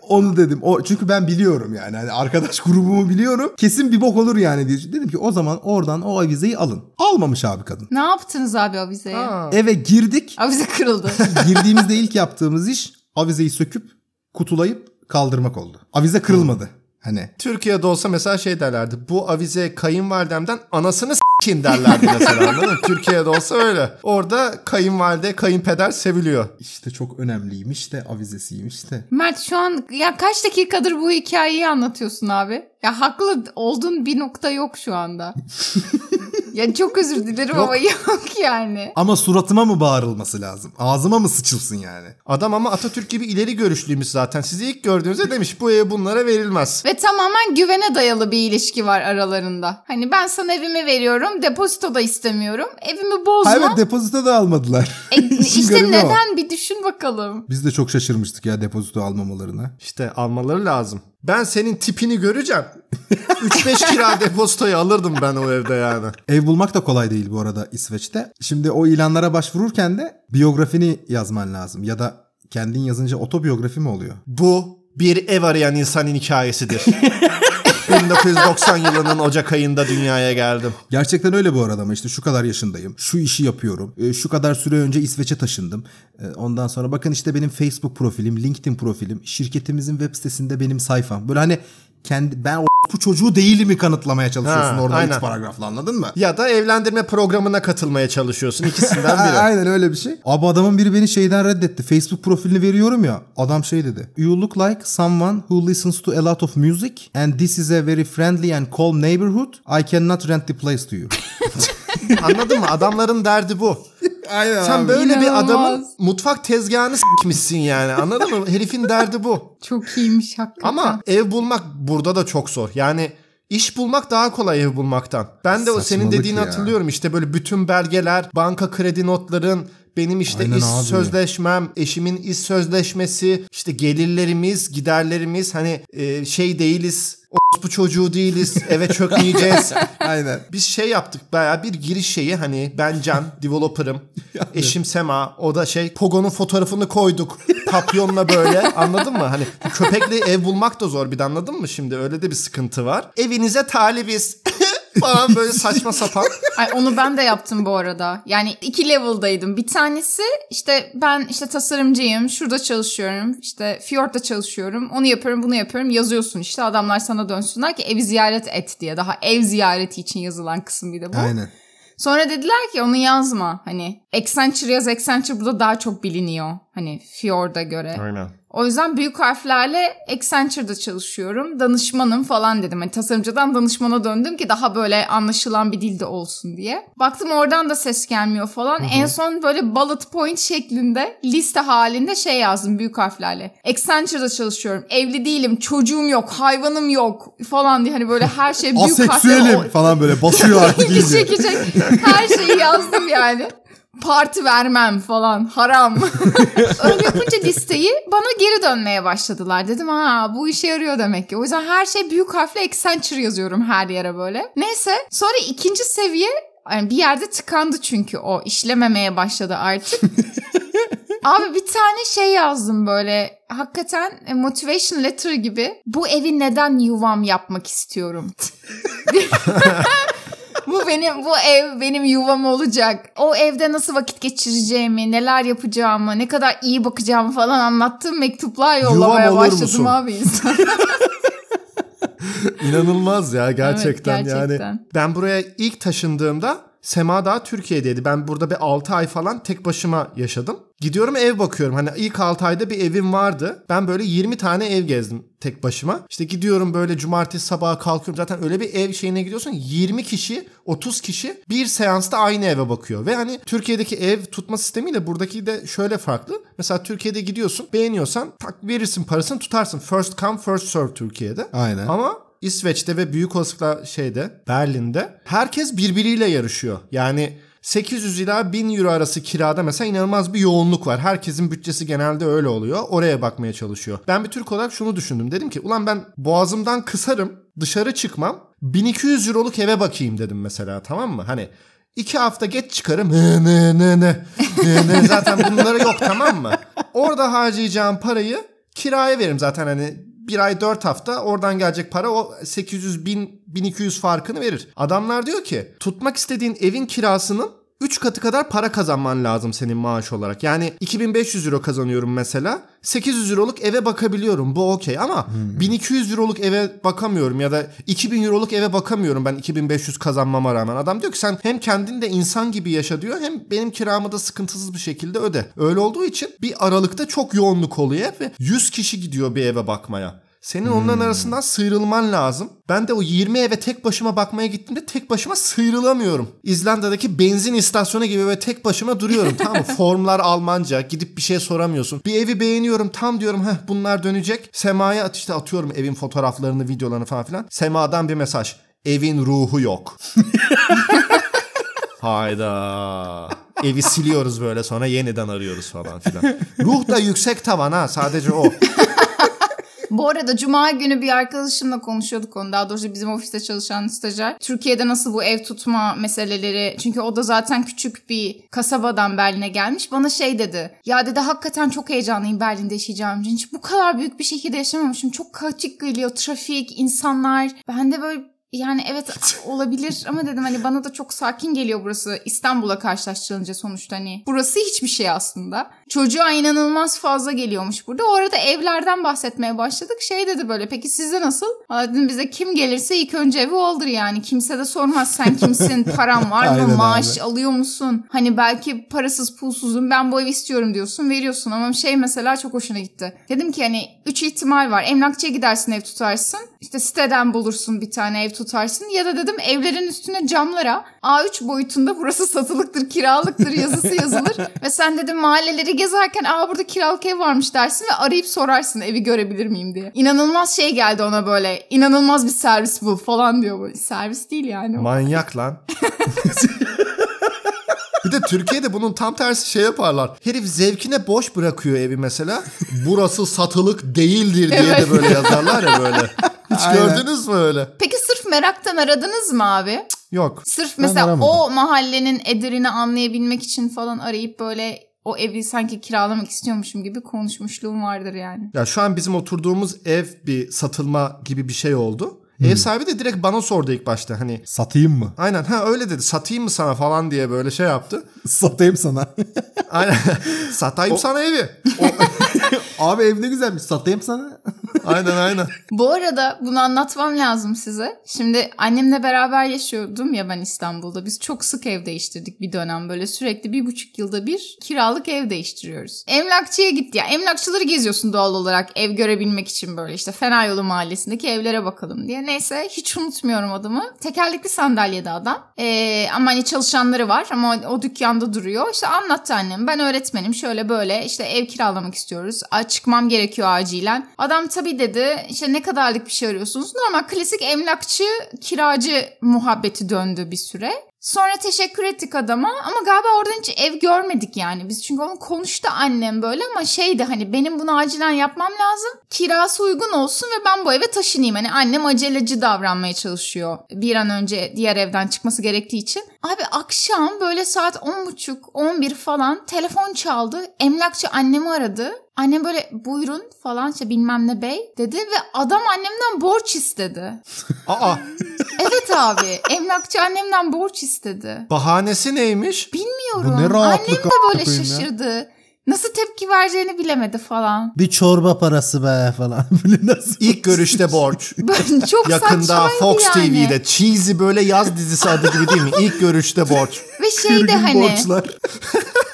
Onu dedim. O çünkü ben biliyorum yani. Hani arkadaş grubumu biliyorum. Kesin bir bok olur yani diye. Dedim ki o zaman oradan o avizeyi alın. Almamış abi kadın. Ne yaptınız abi avizeye? Ha. Eve girdik. Avize kırıldı. Girdiğimizde ilk yaptığımız iş avizeyi söküp kutulayıp kaldırmak oldu. Avize kırılmadı. Hani Türkiye'de olsa mesela şey derlerdi. Bu avize kayınvalidemden anasını s**eyim derlerdi mesela anladın? Türkiye'de olsa öyle. Orada kayınvalide, kayınpeder seviliyor. işte çok önemliymiş de avizesiymiş de. Mert şu an ya kaç dakikadır bu hikayeyi anlatıyorsun abi? Ya haklı olduğun bir nokta yok şu anda. Ya çok özür dilerim ama yok yani. Ama suratıma mı bağırılması lazım? Ağzıma mı sıçılsın yani? Adam ama Atatürk gibi ileri görüşlüymüş zaten. Sizi ilk gördüğünüzde demiş bu ev bunlara verilmez. Ve tamamen güvene dayalı bir ilişki var aralarında. Hani ben sana evimi veriyorum, depozito da istemiyorum. Evimi bozma. Ha evet depozito da almadılar. E, işte o. neden bir düşün bakalım. Biz de çok şaşırmıştık ya depozito almamalarına. İşte almaları lazım. Ben senin tipini göreceğim. 3-5 kira depozitoyu alırdım ben o evde yani. Ev bulmak da kolay değil bu arada İsveç'te. Şimdi o ilanlara başvururken de biyografini yazman lazım. Ya da kendin yazınca otobiyografi mi oluyor? Bu bir ev arayan insanın hikayesidir. 1990 yılının Ocak ayında dünyaya geldim. Gerçekten öyle bu arada ama işte şu kadar yaşındayım. Şu işi yapıyorum. e, Şu kadar süre önce İsveç'e taşındım. E, Ondan sonra bakın işte benim Facebook profilim, LinkedIn profilim, şirketimizin web sitesinde benim sayfam. Böyle hani kendi ben o bu çocuğu değilimi kanıtlamaya çalışıyorsun Ha, orada aynen. ilk paragrafla anladın mı? Ya da evlendirme programına katılmaya çalışıyorsun. İkisinden biri. Aynen öyle bir şey. Abi adamın biri beni şeyden reddetti. Facebook profilini veriyorum ya. Adam şey dedi. You look like someone who listens to a lot of music and this is a very friendly and calm neighborhood. I cannot rent the place to you. Anladın mı? Adamların derdi bu. Aynen Sen böyle bir İnanılmaz. adamın mutfak tezgahını s**mişsin yani. Anladın mı? Herifin derdi bu. Çok iyiymiş hakikaten. Ama ev bulmak burada da çok zor. Yani iş bulmak daha kolay ev bulmaktan. Ben de o senin Saçmalık dediğini ya. hatırlıyorum. İşte böyle bütün belgeler, banka kredi notların, benim işte Aynen iş abi. sözleşmem, eşimin iş sözleşmesi, işte gelirlerimiz, giderlerimiz hani e, şey değiliz, bu çocuğu değiliz, eve çökmeyeceğiz. Aynen. Biz şey yaptık bayağı bir giriş şeyi hani ben Can developer'ım. eşim Sema o da şey Pogo'nun fotoğrafını koyduk. Papyonla böyle anladın mı? Hani köpekli ev bulmak da zor bir de anladın mı şimdi? Öyle de bir sıkıntı var. Evinize talibiz falan böyle saçma sapan. Ay onu ben de yaptım bu arada. Yani iki level'daydım. Bir tanesi işte ben işte tasarımcıyım. Şurada çalışıyorum. İşte Fjord'da çalışıyorum. Onu yapıyorum, bunu yapıyorum. Yazıyorsun işte. Adamlar sana dönsünler ki evi ziyaret et diye. Daha ev ziyareti için yazılan kısım bir de bu. Aynen. Sonra dediler ki onu yazma. Hani Accenture yaz. Accenture burada daha çok biliniyor. Hani Fjord'a göre. Aynen. O yüzden büyük harflerle Accenture'da çalışıyorum. Danışmanım falan dedim. Hani tasarımcıdan danışmana döndüm ki daha böyle anlaşılan bir dilde olsun diye. Baktım oradan da ses gelmiyor falan. En son böyle bullet point şeklinde liste halinde şey yazdım büyük harflerle. Accenture'da çalışıyorum. Evli değilim. Çocuğum yok. Hayvanım yok falan diye hani böyle her şey büyük harflerle Aseksüelim falan böyle basıyor artık ilgi çekecek her şeyi yazdım yani. Parti vermem falan haram. Öyle yapınca listeyi bana geri dönmeye başladılar. Dedim ha bu işe yarıyor demek ki. O yüzden her şey büyük harfle Accenture yazıyorum her yere böyle. Neyse sonra ikinci seviye yani bir yerde tıkandı çünkü o işlememeye başladı artık. Abi bir tane şey yazdım böyle hakikaten motivation letter gibi. Bu evi neden yuvam yapmak istiyorum? bu benim bu ev benim yuvam olacak. O evde nasıl vakit geçireceğimi, neler yapacağımı, ne kadar iyi bakacağımı falan anlattığım mektuplar yollamaya Yuvam başladım musun? abi insan. İnanılmaz ya gerçekten, Evet, gerçekten. yani. Ben buraya ilk taşındığımda Sema daha Türkiye'deydi. Ben burada bir 6 ay falan tek başıma yaşadım. Gidiyorum ev bakıyorum. Hani ilk 6 ayda bir evim vardı. Ben böyle 20 tane ev gezdim tek başıma. İşte gidiyorum böyle cumartesi sabahı kalkıyorum. Zaten öyle bir ev şeyine gidiyorsun. 20 kişi, 30 kişi bir seansta aynı eve bakıyor. Ve hani Türkiye'deki ev tutma sistemiyle buradaki de şöyle farklı. Mesela Türkiye'de gidiyorsun beğeniyorsan tak verirsin parasını tutarsın. First come first serve Türkiye'de. Aynen. Ama İsveç'te ve büyük olasılıkla şeyde Berlin'de herkes birbiriyle yarışıyor. Yani 800 ila 1000 euro arası kirada mesela inanılmaz bir yoğunluk var. Herkesin bütçesi genelde öyle oluyor. Oraya bakmaya çalışıyor. Ben bir Türk olarak şunu düşündüm. Dedim ki ulan ben boğazımdan kısarım dışarı çıkmam 1200 euroluk eve bakayım dedim mesela tamam mı? Hani iki hafta geç çıkarım. Ne ne ne. ne, ne. Zaten bunları yok tamam mı? Orada harcayacağım parayı kiraya veririm zaten hani bir ay 4 hafta oradan gelecek para o 800 bin 1200 farkını verir. Adamlar diyor ki tutmak istediğin evin kirasının 3 katı kadar para kazanman lazım senin maaş olarak. Yani 2500 euro kazanıyorum mesela. 800 euroluk eve bakabiliyorum. Bu okey ama 1200 euroluk eve bakamıyorum ya da 2000 euroluk eve bakamıyorum ben 2500 kazanmama rağmen. Adam diyor ki sen hem kendin de insan gibi yaşa diyor hem benim kiramı da sıkıntısız bir şekilde öde. Öyle olduğu için bir aralıkta çok yoğunluk oluyor ve 100 kişi gidiyor bir eve bakmaya. Senin onların arasından sıyrılman lazım. Ben de o 20 eve tek başıma bakmaya gittiğimde tek başıma sıyrılamıyorum. İzlanda'daki benzin istasyonu gibi böyle tek başıma duruyorum tamam mı? Formlar Almanca gidip bir şey soramıyorsun. Bir evi beğeniyorum tam diyorum heh bunlar dönecek. Sema'ya at işte atıyorum evin fotoğraflarını videolarını falan filan. Sema'dan bir mesaj. Evin ruhu yok. Hayda. Evi siliyoruz böyle sonra yeniden arıyoruz falan filan. Ruh da yüksek tavan ha sadece o. Bu arada cuma günü bir arkadaşımla konuşuyorduk onu. Daha doğrusu bizim ofiste çalışan stajyer. Türkiye'de nasıl bu ev tutma meseleleri. Çünkü o da zaten küçük bir kasabadan Berlin'e gelmiş. Bana şey dedi. Ya dedi hakikaten çok heyecanlıyım Berlin'de yaşayacağım için. Hiç bu kadar büyük bir şehirde yaşamamışım. Çok kaotik geliyor. Trafik, insanlar. Ben de böyle yani evet olabilir ama dedim hani bana da çok sakin geliyor burası. İstanbul'a karşılaştırılınca sonuçta hani burası hiçbir şey aslında. Çocuğa inanılmaz fazla geliyormuş burada. O arada evlerden bahsetmeye başladık. Şey dedi böyle peki sizde nasıl? Valla dedim bize kim gelirse ilk önce evi olur yani. Kimse de sormaz sen kimsin, param var mı, maaş abi. alıyor musun? Hani belki parasız pulsuzum ben bu evi istiyorum diyorsun veriyorsun ama şey mesela çok hoşuna gitti. Dedim ki hani üç ihtimal var. Emlakçıya gidersin ev tutarsın. İşte siteden bulursun bir tane ev tutarsın. Ya da dedim evlerin üstüne camlara A3 boyutunda burası satılıktır, kiralıktır yazısı yazılır. Ve sen dedim mahalleleri gezerken aa burada kiralık ev varmış dersin ve arayıp sorarsın evi görebilir miyim diye. İnanılmaz şey geldi ona böyle. İnanılmaz bir servis bu falan diyor böyle. Servis değil yani. Manyak lan. Bir de Türkiye'de bunun tam tersi şey yaparlar. Herif zevkine boş bırakıyor evi mesela. Burası satılık değildir diye de Evet. böyle yazarlar ya böyle. Hiç Aynen. gördünüz mü öyle? Peki sırf meraktan aradınız mı abi? Yok. Sırf mesela aramadım. o mahallenin ederini anlayabilmek için falan arayıp böyle o evi sanki kiralamak istiyormuşum gibi konuşmuşluğum vardır yani. Ya şu an bizim oturduğumuz ev bir satılma gibi bir şey oldu. Ev sahibi de direkt bana sordu ilk başta hani Satayım mı? aynen ha öyle dedi satayım mı sana falan diye böyle şey yaptı. Satayım sana. Aynen satayım sana evi. Abi ev ne güzelmiş satayım sana. Aynen aynen. Bu arada bunu anlatmam lazım size. Şimdi annemle beraber yaşıyordum ya ben İstanbul'da. Biz çok sık ev değiştirdik bir dönem. Böyle sürekli bir buçuk yılda bir kiralık ev değiştiriyoruz. Emlakçıya gitti ya. Emlakçıları geziyorsun doğal olarak ev görebilmek için böyle işte Fenayolu mahallesindeki evlere bakalım diye. Neyse hiç unutmuyorum adamı. Tekerlekli sandalyede adam. Ee, ama hani çalışanları var ama o, dükkanda duruyor. İşte anlattı annem. Ben öğretmenim şöyle böyle işte ev kiralamak istiyoruz. Ay, çıkmam gerekiyor acilen. Adam tabii dedi işte ne kadarlık bir şey arıyorsunuz? Normal klasik emlakçı kiracı muhabbeti döndü bir süre. Sonra teşekkür ettik adama ama galiba oradan hiç ev görmedik yani biz. Çünkü onu konuştu annem böyle ama şeydi hani benim bunu acilen yapmam lazım. Kirası uygun olsun ve ben bu eve taşınayım. Hani annem aceleci davranmaya çalışıyor. Bir an önce diğer evden çıkması gerektiği için. Abi akşam böyle saat 10.30-11 falan telefon çaldı. Emlakçı annemi aradı. Annem böyle buyurun falan işte bilmem ne bey dedi ve adam annemden borç istedi. Aa Evet abi emlakçı annemden borç istedi. bahanesi neymiş? Bilmiyorum. Bu ne rahatlık Annem de böyle a**ayım ya. Nasıl tepki vereceğini bilemedi falan. Bir çorba parası be falan. Böyle nasıl? İlk görüşte borç. Çok Yakında Fox yani. TV'de cheesy böyle yaz dizisi adı gibi değil mi? İlk görüşte borç. Ve şey de hani borçlar.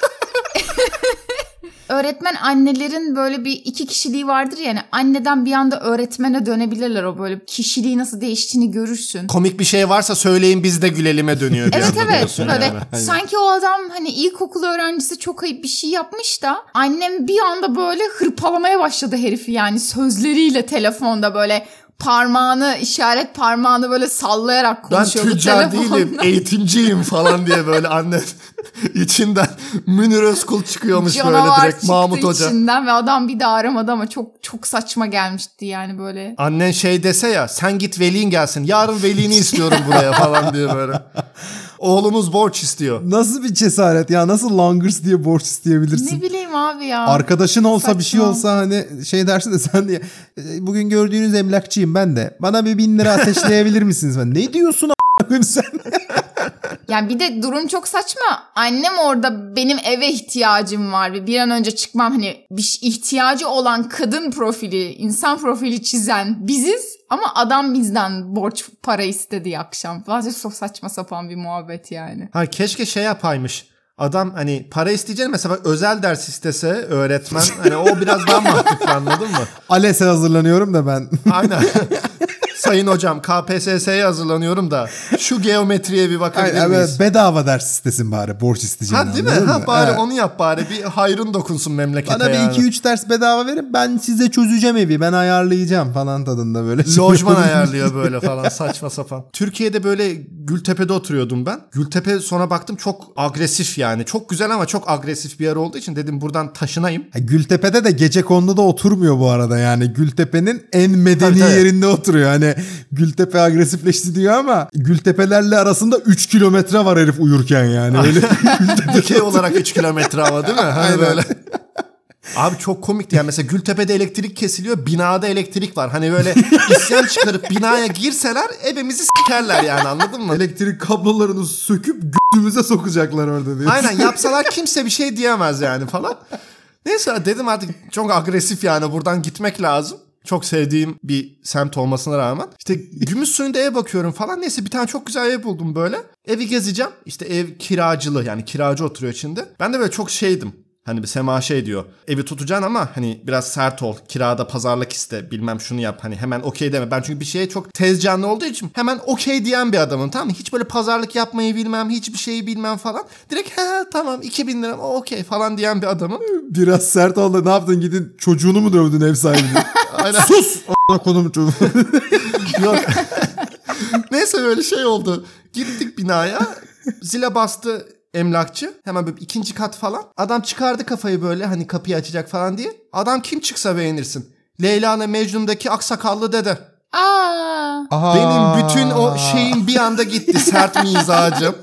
öğretmen annelerin böyle bir iki kişiliği vardır ya hani anneden bir anda öğretmene dönebilirler o böyle kişiliği nasıl değiştiğini görürsün. Komik bir şey varsa söyleyin biz de gülelim'e dönüyor bir Evet anda evet böyle yani. sanki o adam hani ilkokul öğrencisi çok ayıp bir şey yapmış da annem bir anda böyle hırpalamaya başladı herifi yani sözleriyle telefonda böyle parmağını işaret parmağını böyle sallayarak Ben konuşuyordu tüccar telefonda. değilim, eğitimciyim falan diye böyle anne içinden Münir Özkul çıkıyormuş böyle Canavar direkt çıktı Mahmut Hoca. içinden ve adam bir daha aramadı ama çok çok saçma gelmişti yani böyle. Annen şey dese ya sen git velin gelsin yarın velini istiyorum buraya falan diye böyle. Oğlumuz borç istiyor. Nasıl bir cesaret ya? Nasıl Langers diye borç isteyebilirsin? Ne bileyim abi ya. Arkadaşın olsa bir şey Saçma. olsa hani şey dersin de sen diye "E, bugün gördüğünüz emlakçıyım ben de. Bana bir bin lira ateşleyebilir misiniz? Ben, ne diyorsun a**ayım sen? Yani bir de durum çok saçma. Annem orada benim eve ihtiyacım var ve bir an önce çıkmam hani bir ihtiyacı olan kadın profili, insan profili çizen biziz ama adam bizden borç para istedi akşam. Falan çok saçma sapan bir muhabbet yani. Ha keşke şey yapaymış. Adam hani para isteyeceğine mesela özel ders istese öğretmen hani o biraz daha mantıklı anladın mı? ALES'e hazırlanıyorum da ben. Aynen. Sayın hocam KPSS'ye hazırlanıyorum da şu geometriye bir bakabilir Aynen, miyiz? evet, bedava ders istesin bari borç isteyeceğini. Ha değil mi? Ha bari Evet. onu yap bari. Bir hayrın dokunsun memlekete Bana bir yani. iki üç ders bedava verin ben size çözeceğim evi ben ayarlayacağım falan tadında böyle. Lojman ayarlıyor böyle falan saçma sapan. Türkiye'de böyle Gültepe'de oturuyordum ben. Gültepe sonra baktım çok agresif yani. Çok güzel ama çok agresif bir yer olduğu için dedim buradan taşınayım. Ha, Gültepe'de de gece konuda oturmuyor bu arada yani. Gültepe'nin en medeni Tabii, tabii. yerinde oturuyor. Hani Gültepe agresifleşti diyor ama Gültepelerle arasında 3 kilometre var herif uyurken yani. Öyle Dikey olarak 3 kilometre hava değil mi? Hani Aynen. böyle. Abi çok komikti yani mesela Gültepe'de elektrik kesiliyor binada elektrik var. Hani böyle isyan çıkarıp binaya girseler evimizi sikerler yani anladın mı? elektrik kablolarını söküp götümüze sokacaklar orada diyor. Aynen yapsalar kimse bir şey diyemez yani falan. Neyse dedim artık çok agresif yani buradan gitmek lazım. Çok sevdiğim bir semt olmasına rağmen. İşte gümüş suyunda ev bakıyorum falan. Neyse bir tane çok güzel ev buldum böyle. Evi gezeceğim. İşte ev kiracılı yani kiracı oturuyor içinde. Ben de böyle çok şeydim. Hani bir Sema şey diyor. Evi tutacaksın ama hani biraz sert ol. Kirada pazarlık iste. Bilmem şunu yap. Hani hemen okey deme. Ben çünkü bir şeye çok tez canlı olduğu için hemen okey diyen bir adamım tamam mı? Hiç böyle pazarlık yapmayı bilmem. Hiçbir şeyi bilmem falan. Direkt he tamam 2000 lira okey falan diyen bir adamım. Biraz sert oldu. Ne yaptın gidin çocuğunu mu dövdün ev sahibini? Aynen. Sus! Konum. Yok. Neyse böyle şey oldu. Gittik binaya. Zile bastı emlakçı. Hemen böyle ikinci kat falan. Adam çıkardı kafayı böyle hani kapıyı açacak falan diye. Adam kim çıksa beğenirsin. Leyla'na Mecnun'daki aksakallı dede. Aa. Aha. Benim bütün o şeyim bir anda gitti. Sert mizacım.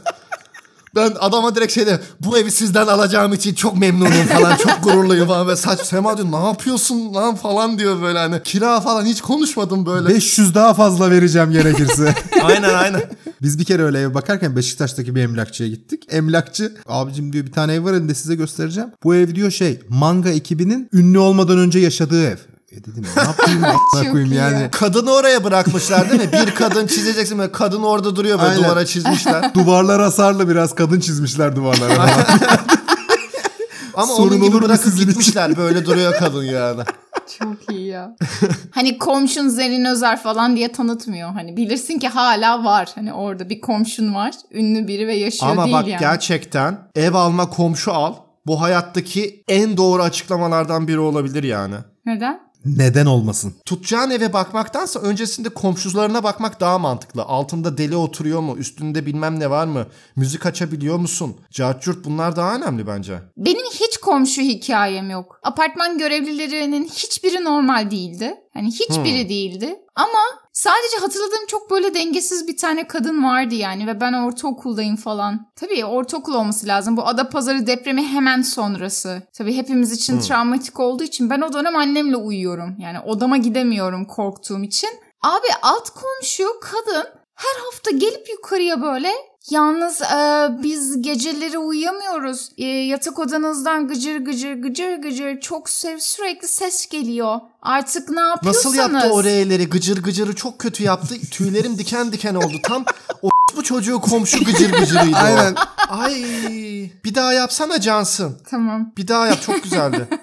Ben adama direkt şeyde bu evi sizden alacağım için çok memnunum falan çok gururluyum falan ve saç Sema diyor ne yapıyorsun lan falan diyor böyle hani kira falan hiç konuşmadım böyle. 500 daha fazla vereceğim gerekirse. aynen aynen. Biz bir kere öyle ev bakarken Beşiktaş'taki bir emlakçıya gittik. Emlakçı abicim diyor bir tane ev var elinde size göstereceğim. Bu ev diyor şey manga ekibinin ünlü olmadan önce yaşadığı ev. E dedim ne yapayım a**ına koyayım yani. ya. Kadını oraya bırakmışlar değil mi? Bir kadın çizeceksin böyle kadın orada duruyor böyle Aynen. duvara çizmişler. Duvarlar hasarlı biraz kadın çizmişler duvarlara. Ama Sorun onun gibi bırakıp sizin için? gitmişler böyle duruyor kadın yani. Çok iyi ya. hani komşun Zerrin Özer falan diye tanıtmıyor. Hani bilirsin ki hala var. Hani orada bir komşun var. Ünlü biri ve yaşıyor Ama değil bak yani. gerçekten ev alma komşu al. Bu hayattaki en doğru açıklamalardan biri olabilir yani. Neden? Neden olmasın? Tutacağın eve bakmaktansa öncesinde komşularına bakmak daha mantıklı. Altında deli oturuyor mu? Üstünde bilmem ne var mı? Müzik açabiliyor musun? Cartcurt bunlar daha önemli bence. Benim hiç komşu hikayem yok. Apartman görevlilerinin hiçbiri normal değildi. Hani hiçbiri değildi. Ama sadece hatırladığım çok böyle dengesiz bir tane kadın vardı yani ve ben ortaokuldayım falan. Tabii ortaokul olması lazım. Bu Adapazarı depremi hemen sonrası. Tabii hepimiz için travmatik olduğu için ben o dönem annemle uyuyorum. Yani odama gidemiyorum korktuğum için. Abi alt komşu kadın her hafta gelip yukarıya böyle Yalnız e, biz geceleri uyuyamıyoruz. E, yatak odanızdan gıcır gıcır gıcır gıcır çok sev sürekli ses geliyor. Artık ne yapıyorsanız. Nasıl yaptı o R'leri? Gıcır gıcırı çok kötü yaptı. Tüylerim diken diken oldu. Tam o bu çocuğu komşu gıcır gıcırıydı Aynen. Ay bir daha yapsana Cansın. Tamam. Bir daha yap çok güzeldi.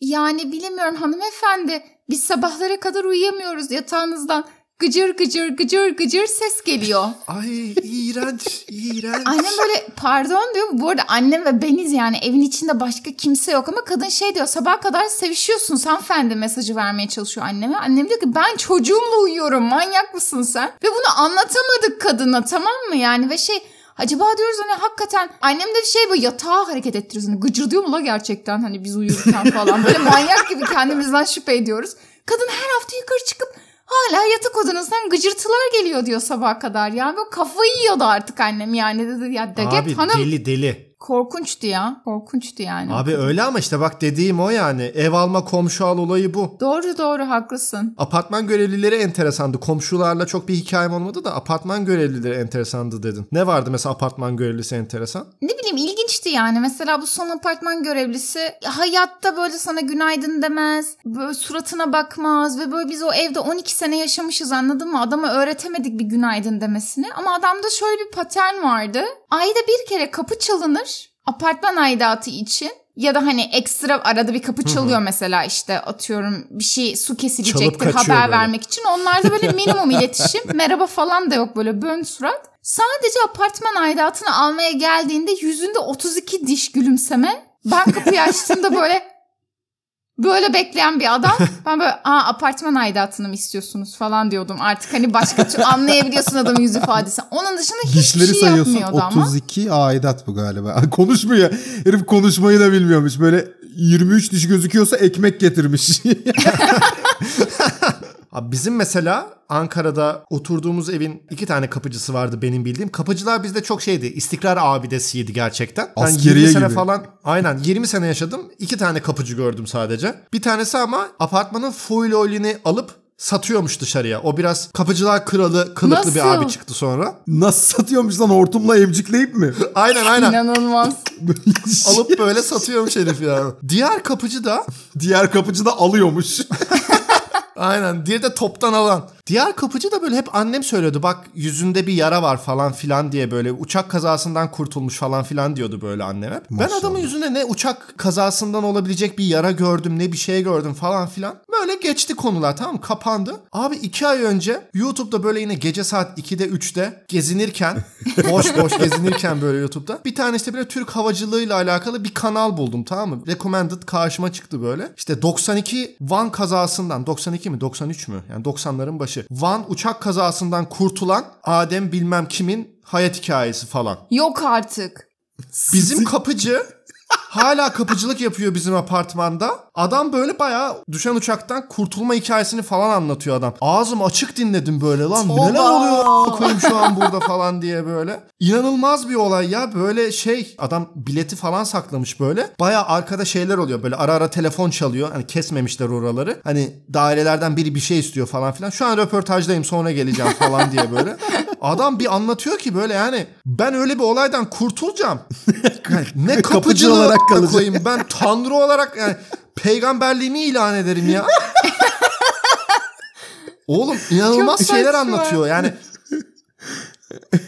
Yani bilemiyorum hanımefendi. Biz sabahlara kadar uyuyamıyoruz yatağınızdan. Gıcır gıcır gıcır gıcır ses geliyor. Ay iğrenç iğrenç. Annem böyle pardon diyor. Bu arada annem ve beniz yani evin içinde başka kimse yok ama kadın şey diyor sabaha kadar sevişiyorsun hanımefendi mesajı vermeye çalışıyor anneme. Annem diyor ki ben çocuğumla uyuyorum manyak mısın sen? Ve bunu anlatamadık kadına tamam mı yani ve şey Acaba diyoruz hani hakikaten annem de şey böyle yatağı hareket ettiriyoruz. Hani gıcır diyor mu la gerçekten hani biz uyurken falan. Böyle manyak gibi kendimizden şüphe ediyoruz. Kadın her hafta yukarı çıkıp hala yatak odanızdan gıcırtılar geliyor diyor sabaha kadar. Yani böyle kafayı yiyordu artık annem yani dedi ya de Abi hanım. deli deli. Korkunçtu ya. Korkunçtu yani. Abi öyle ama işte bak dediğim o yani. Ev alma komşu al olayı bu. Doğru doğru haklısın. Apartman görevlileri enteresandı. Komşularla çok bir hikayem olmadı da apartman görevlileri enteresandı dedin. Ne vardı mesela apartman görevlisi enteresan? Ne bileyim ilginçti yani. Mesela bu son apartman görevlisi hayatta böyle sana günaydın demez. Böyle suratına bakmaz ve böyle biz o evde 12 sene yaşamışız anladın mı? Adama öğretemedik bir günaydın demesini. Ama adamda şöyle bir patern vardı. Ayda bir kere kapı çalınır. apartman aidatı için ya da hani ekstra arada bir kapı çalıyor mesela işte atıyorum bir şey su kesilecektir haber böyle. vermek için. Onlarda böyle minimum iletişim merhaba falan da yok böyle bön surat. Sadece apartman aidatını almaya geldiğinde yüzünde 32 diş gülümseme. Ben kapıyı açtığımda böyle böyle bekleyen bir adam. Ben böyle aa apartman aidatını mı istiyorsunuz falan diyordum. Artık hani başka türlü anlayabiliyorsun adamın yüz ifadesi. Onun dışında hiçbir Dişleri şey sayıyorsun. yapmıyordu ama. 32 aidat bu galiba. Konuşmuyor. Herif konuşmayı da bilmiyormuş. Böyle 23 diş gözüküyorsa ekmek getirmiş. Abi bizim mesela Ankara'da oturduğumuz evin iki tane kapıcısı vardı benim bildiğim. Kapıcılar bizde çok şeydi. istikrar abidesiydi gerçekten. Ben Askeriye 20 sene gibi. falan aynen 20 sene yaşadım. İki tane kapıcı gördüm sadece. Bir tanesi ama apartmanın full oilini alıp satıyormuş dışarıya. O biraz kapıcılar kralı kılıklı bir Nasıl? abi çıktı sonra. Nasıl satıyormuş lan hortumla emcikleyip mi? Aynen aynen. İnanılmaz. Alıp böyle satıyormuş herif ya. Diğer kapıcı da Diğer kapıcı da alıyormuş. Aynen. Diğeri de toptan alan. Diğer kapıcı da böyle hep annem söylüyordu. Bak yüzünde bir yara var falan filan diye böyle uçak kazasından kurtulmuş falan filan diyordu böyle annem hep. Ben Maşallah. adamın yüzünde ne uçak kazasından olabilecek bir yara gördüm ne bir şey gördüm falan filan. Böyle geçti konular tamam? Kapandı. Abi iki ay önce YouTube'da böyle yine gece saat 2'de 3'te gezinirken boş boş gezinirken böyle YouTube'da bir tane işte böyle Türk havacılığıyla alakalı bir kanal buldum tamam mı? Recommended karşıma çıktı böyle. İşte 92 Van kazasından 92 mi 93 mü? Yani 90'ların başı. Van uçak kazasından kurtulan Adem bilmem kimin hayat hikayesi falan. Yok artık. Bizim kapıcı hala kapıcılık yapıyor bizim apartmanda. Adam böyle bayağı düşen uçaktan kurtulma hikayesini falan anlatıyor adam. Ağzım açık dinledim böyle lan Toba. neler oluyor koyayım şu an burada falan diye böyle. İnanılmaz bir olay ya böyle şey adam bileti falan saklamış böyle. Bayağı arkada şeyler oluyor böyle ara ara telefon çalıyor. Hani kesmemişler oraları. Hani dairelerden biri bir şey istiyor falan filan. Şu an röportajdayım sonra geleceğim falan diye böyle. Adam bir anlatıyor ki böyle yani ben öyle bir olaydan kurtulacağım. Yani ne Kapıcı olarak olarak kalacak. koyayım. Ben tanrı olarak yani peygamberliğimi ilan ederim ya. Oğlum inanılmaz Çok şeyler anlatıyor. Yani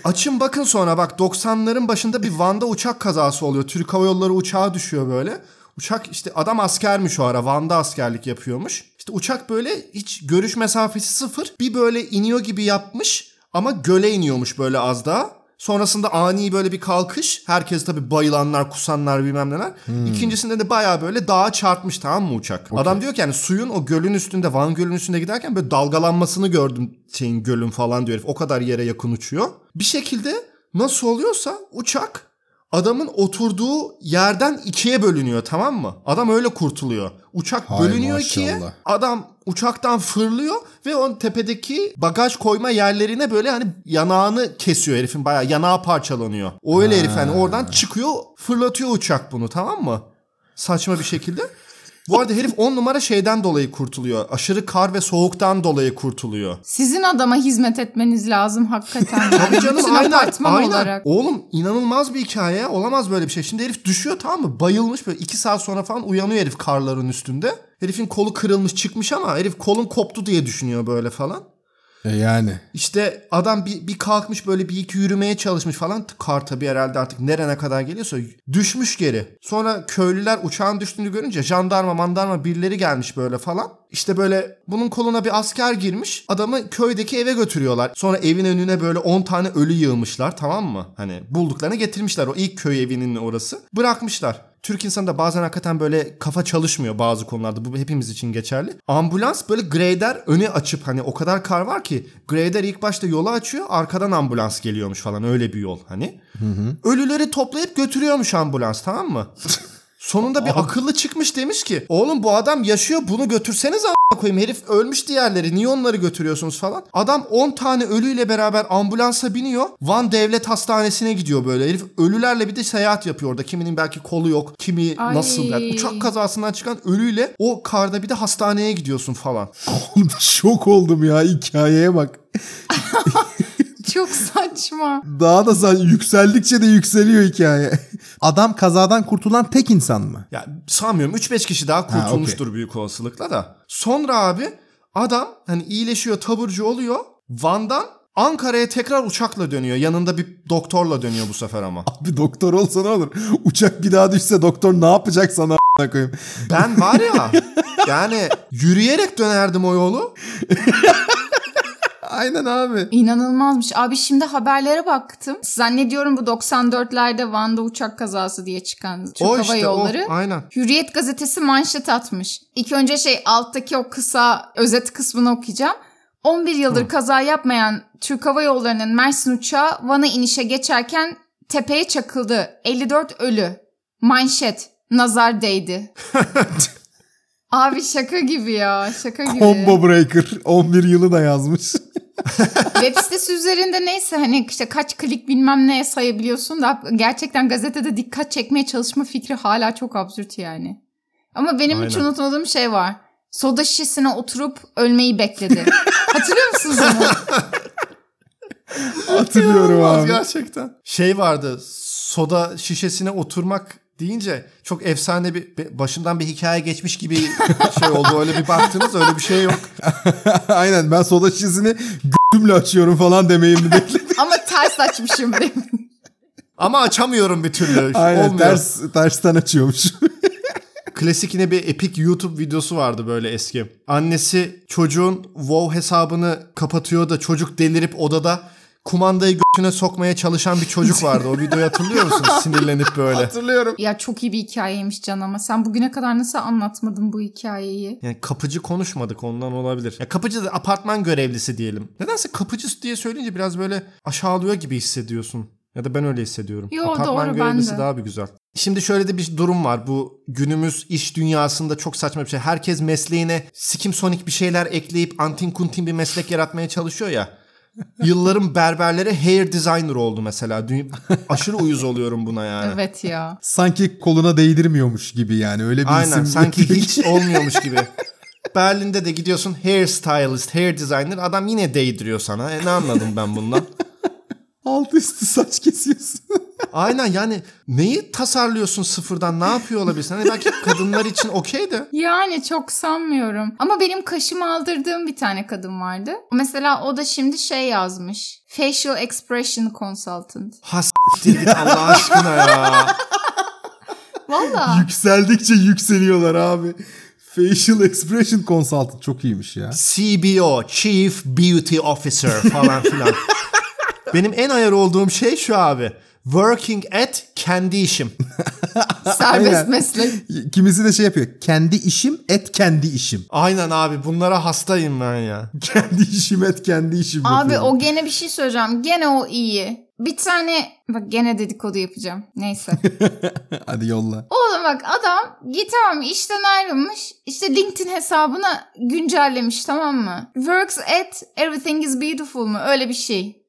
Açın bakın sonra bak 90'ların başında bir Van'da uçak kazası oluyor. Türk Hava Yolları uçağı düşüyor böyle. Uçak işte adam askermiş o ara Van'da askerlik yapıyormuş. İşte uçak böyle hiç görüş mesafesi sıfır. Bir böyle iniyor gibi yapmış ama göle iniyormuş böyle az daha. Sonrasında ani böyle bir kalkış. Herkes tabii bayılanlar, kusanlar bilmem neler. İkincisinde de baya böyle dağa çarpmış tamam mı uçak? Adam diyor ki yani suyun o gölün üstünde, Van Gölü'nün üstünde giderken böyle dalgalanmasını gördüm şeyin gölün falan diyor herif. O kadar yere yakın uçuyor. Bir şekilde nasıl oluyorsa uçak adamın oturduğu yerden ikiye bölünüyor tamam mı? Adam öyle kurtuluyor. Uçak Hay bölünüyor ikiye. maşallah. Adam uçaktan fırlıyor ve onun tepedeki bagaj koyma yerlerine böyle hani yanağını kesiyor herifin bayağı yanağı parçalanıyor. O öyle herif hani oradan çıkıyor fırlatıyor uçak bunu tamam mı? Saçma bir şekilde. Bu arada herif 10 numara şeyden dolayı kurtuluyor. Aşırı kar ve soğuktan dolayı kurtuluyor. Sizin adama hizmet etmeniz lazım hakikaten. Tabii canım bütün aynen, apartman aynen. olarak. Oğlum inanılmaz bir hikaye. Olamaz böyle bir şey. Şimdi herif düşüyor tamam mı? Bayılmış böyle iki saat sonra falan uyanıyor herif karların üstünde. Herifin kolu kırılmış çıkmış ama herif kolun koptu diye düşünüyor böyle falan. E yani. İşte adam bir, bir kalkmış böyle bir iki yürümeye çalışmış falan. Kar tabii herhalde artık nerene kadar geliyorsa düşmüş geri. Sonra köylüler uçağın düştüğünü görünce jandarma mandarma birileri gelmiş böyle falan. İşte böyle bunun koluna bir asker girmiş. Adamı köydeki eve götürüyorlar. Sonra evin önüne böyle 10 tane ölü yığmışlar tamam mı? Hani bulduklarını getirmişler o ilk köy evinin orası. Bırakmışlar. Türk insanı da bazen hakikaten böyle kafa çalışmıyor bazı konularda. Bu hepimiz için geçerli. Ambulans böyle grader öne açıp hani o kadar kar var ki grader ilk başta yolu açıyor arkadan ambulans geliyormuş falan öyle bir yol hani. Ölüleri toplayıp götürüyormuş ambulans tamam mı? Sonunda bir akıllı çıkmış demiş ki oğlum bu adam yaşıyor bunu götürseniz a**a koyayım herif ölmüş diğerleri niye onları götürüyorsunuz falan. Adam 10 tane ölüyle beraber ambulansa biniyor Van Devlet Hastanesi'ne gidiyor böyle herif ölülerle bir de seyahat yapıyor orada kiminin belki kolu yok kimi Ay. nasıl yani uçak kazasından çıkan ölüyle o karda bir de hastaneye gidiyorsun falan. Şok oldum ya hikayeye bak. Çok saçma. Daha da sen yükseldikçe de yükseliyor hikaye. Adam kazadan kurtulan tek insan mı? Ya sanmıyorum 3-5 kişi daha kurtulmuştur büyük olasılıkla da. Sonra abi adam hani iyileşiyor taburcu oluyor. Van'dan Ankara'ya tekrar uçakla dönüyor. Yanında bir doktorla dönüyor bu sefer ama. Bir doktor olsa ne olur? Uçak bir daha düşse doktor ne yapacak sana koyayım? Ben var ya yani yürüyerek dönerdim o yolu. Aynen abi. İnanılmazmış. Abi şimdi haberlere baktım. Zannediyorum bu 94'lerde Van'da uçak kazası diye çıkan Türk o Hava işte Yolları. o. Aynen. Hürriyet gazetesi manşet atmış. İlk önce şey alttaki o kısa özet kısmını okuyacağım. 11 yıldır kaza yapmayan Türk Hava Yolları'nın Mersin uçağı Van'a inişe geçerken tepeye çakıldı. 54 ölü. Manşet. Nazar değdi. Abi şaka gibi ya. Şaka gibi. Combo Breaker 11 yılı da yazmış. Web sitesi üzerinde neyse hani işte kaç klik bilmem ne sayabiliyorsun da gerçekten gazetede dikkat çekmeye çalışma fikri hala çok absürt yani. Ama benim hiç Aynen. unutmadığım şey var. Soda şişesine oturup ölmeyi bekledi. Hatırlıyor musunuz onu? Hatırlıyorum abi. gerçekten. Şey vardı soda şişesine oturmak deyince çok efsane bir başından bir hikaye geçmiş gibi şey oldu. Öyle bir baktınız öyle bir şey yok. Aynen ben soda şişesini g***ümle açıyorum falan demeyi mi bekledim. Ama ters açmışım benim. Ama açamıyorum bir türlü. Aynen Olmuyor. ters, tersten açıyormuş. Klasik yine bir epik YouTube videosu vardı böyle eski. Annesi çocuğun WoW hesabını kapatıyor da çocuk delirip odada kumandayı götüne sokmaya çalışan bir çocuk vardı. O videoyu hatırlıyor musunuz? Sinirlenip böyle. Hatırlıyorum. Ya çok iyi bir hikayeymiş Can ama sen bugüne kadar nasıl anlatmadın bu hikayeyi? Yani kapıcı konuşmadık ondan olabilir. Ya kapıcı da apartman görevlisi diyelim. Nedense kapıcı diye söyleyince biraz böyle aşağılıyor gibi hissediyorsun. Ya da ben öyle hissediyorum. Yo, apartman doğru, görevlisi ben de. daha bir güzel. Şimdi şöyle de bir durum var. Bu günümüz iş dünyasında çok saçma bir şey. Herkes mesleğine sikim sonik bir şeyler ekleyip antin kuntin bir meslek yaratmaya çalışıyor ya. Yılların berberleri hair designer oldu mesela. Aşırı uyuz oluyorum buna yani. Evet ya. Sanki koluna değdirmiyormuş gibi yani öyle bir Aynen isim. sanki hiç olmuyormuş gibi. Berlin'de de gidiyorsun hair stylist, hair designer adam yine değdiriyor sana. E ne anladım ben bundan? Alt üstü saç kesiyorsun. Aynen yani neyi tasarlıyorsun sıfırdan ne yapıyor olabilirsin? Hani belki kadınlar için okey de. Yani çok sanmıyorum. Ama benim kaşımı aldırdığım bir tane kadın vardı. Mesela o da şimdi şey yazmış. Facial Expression Consultant. Ha Allah aşkına ya. Valla. Yükseldikçe yükseliyorlar abi. Facial Expression Consultant çok iyiymiş ya. CBO, Chief Beauty Officer falan filan. Benim en ayar olduğum şey şu abi. Working at kendi işim. Serbest meslek. Kimisi de şey yapıyor. Kendi işim et kendi işim. Aynen abi bunlara hastayım ben ya. Kendi işim et kendi işim. Abi yapıyorum. o gene bir şey söyleyeceğim. Gene o iyi. Bir tane bak gene dedikodu yapacağım. Neyse. Hadi yolla. Oğlum bak adam git tamam işten ayrılmış. İşte LinkedIn hesabına güncellemiş tamam mı? Works at everything is beautiful mu? Öyle bir şey.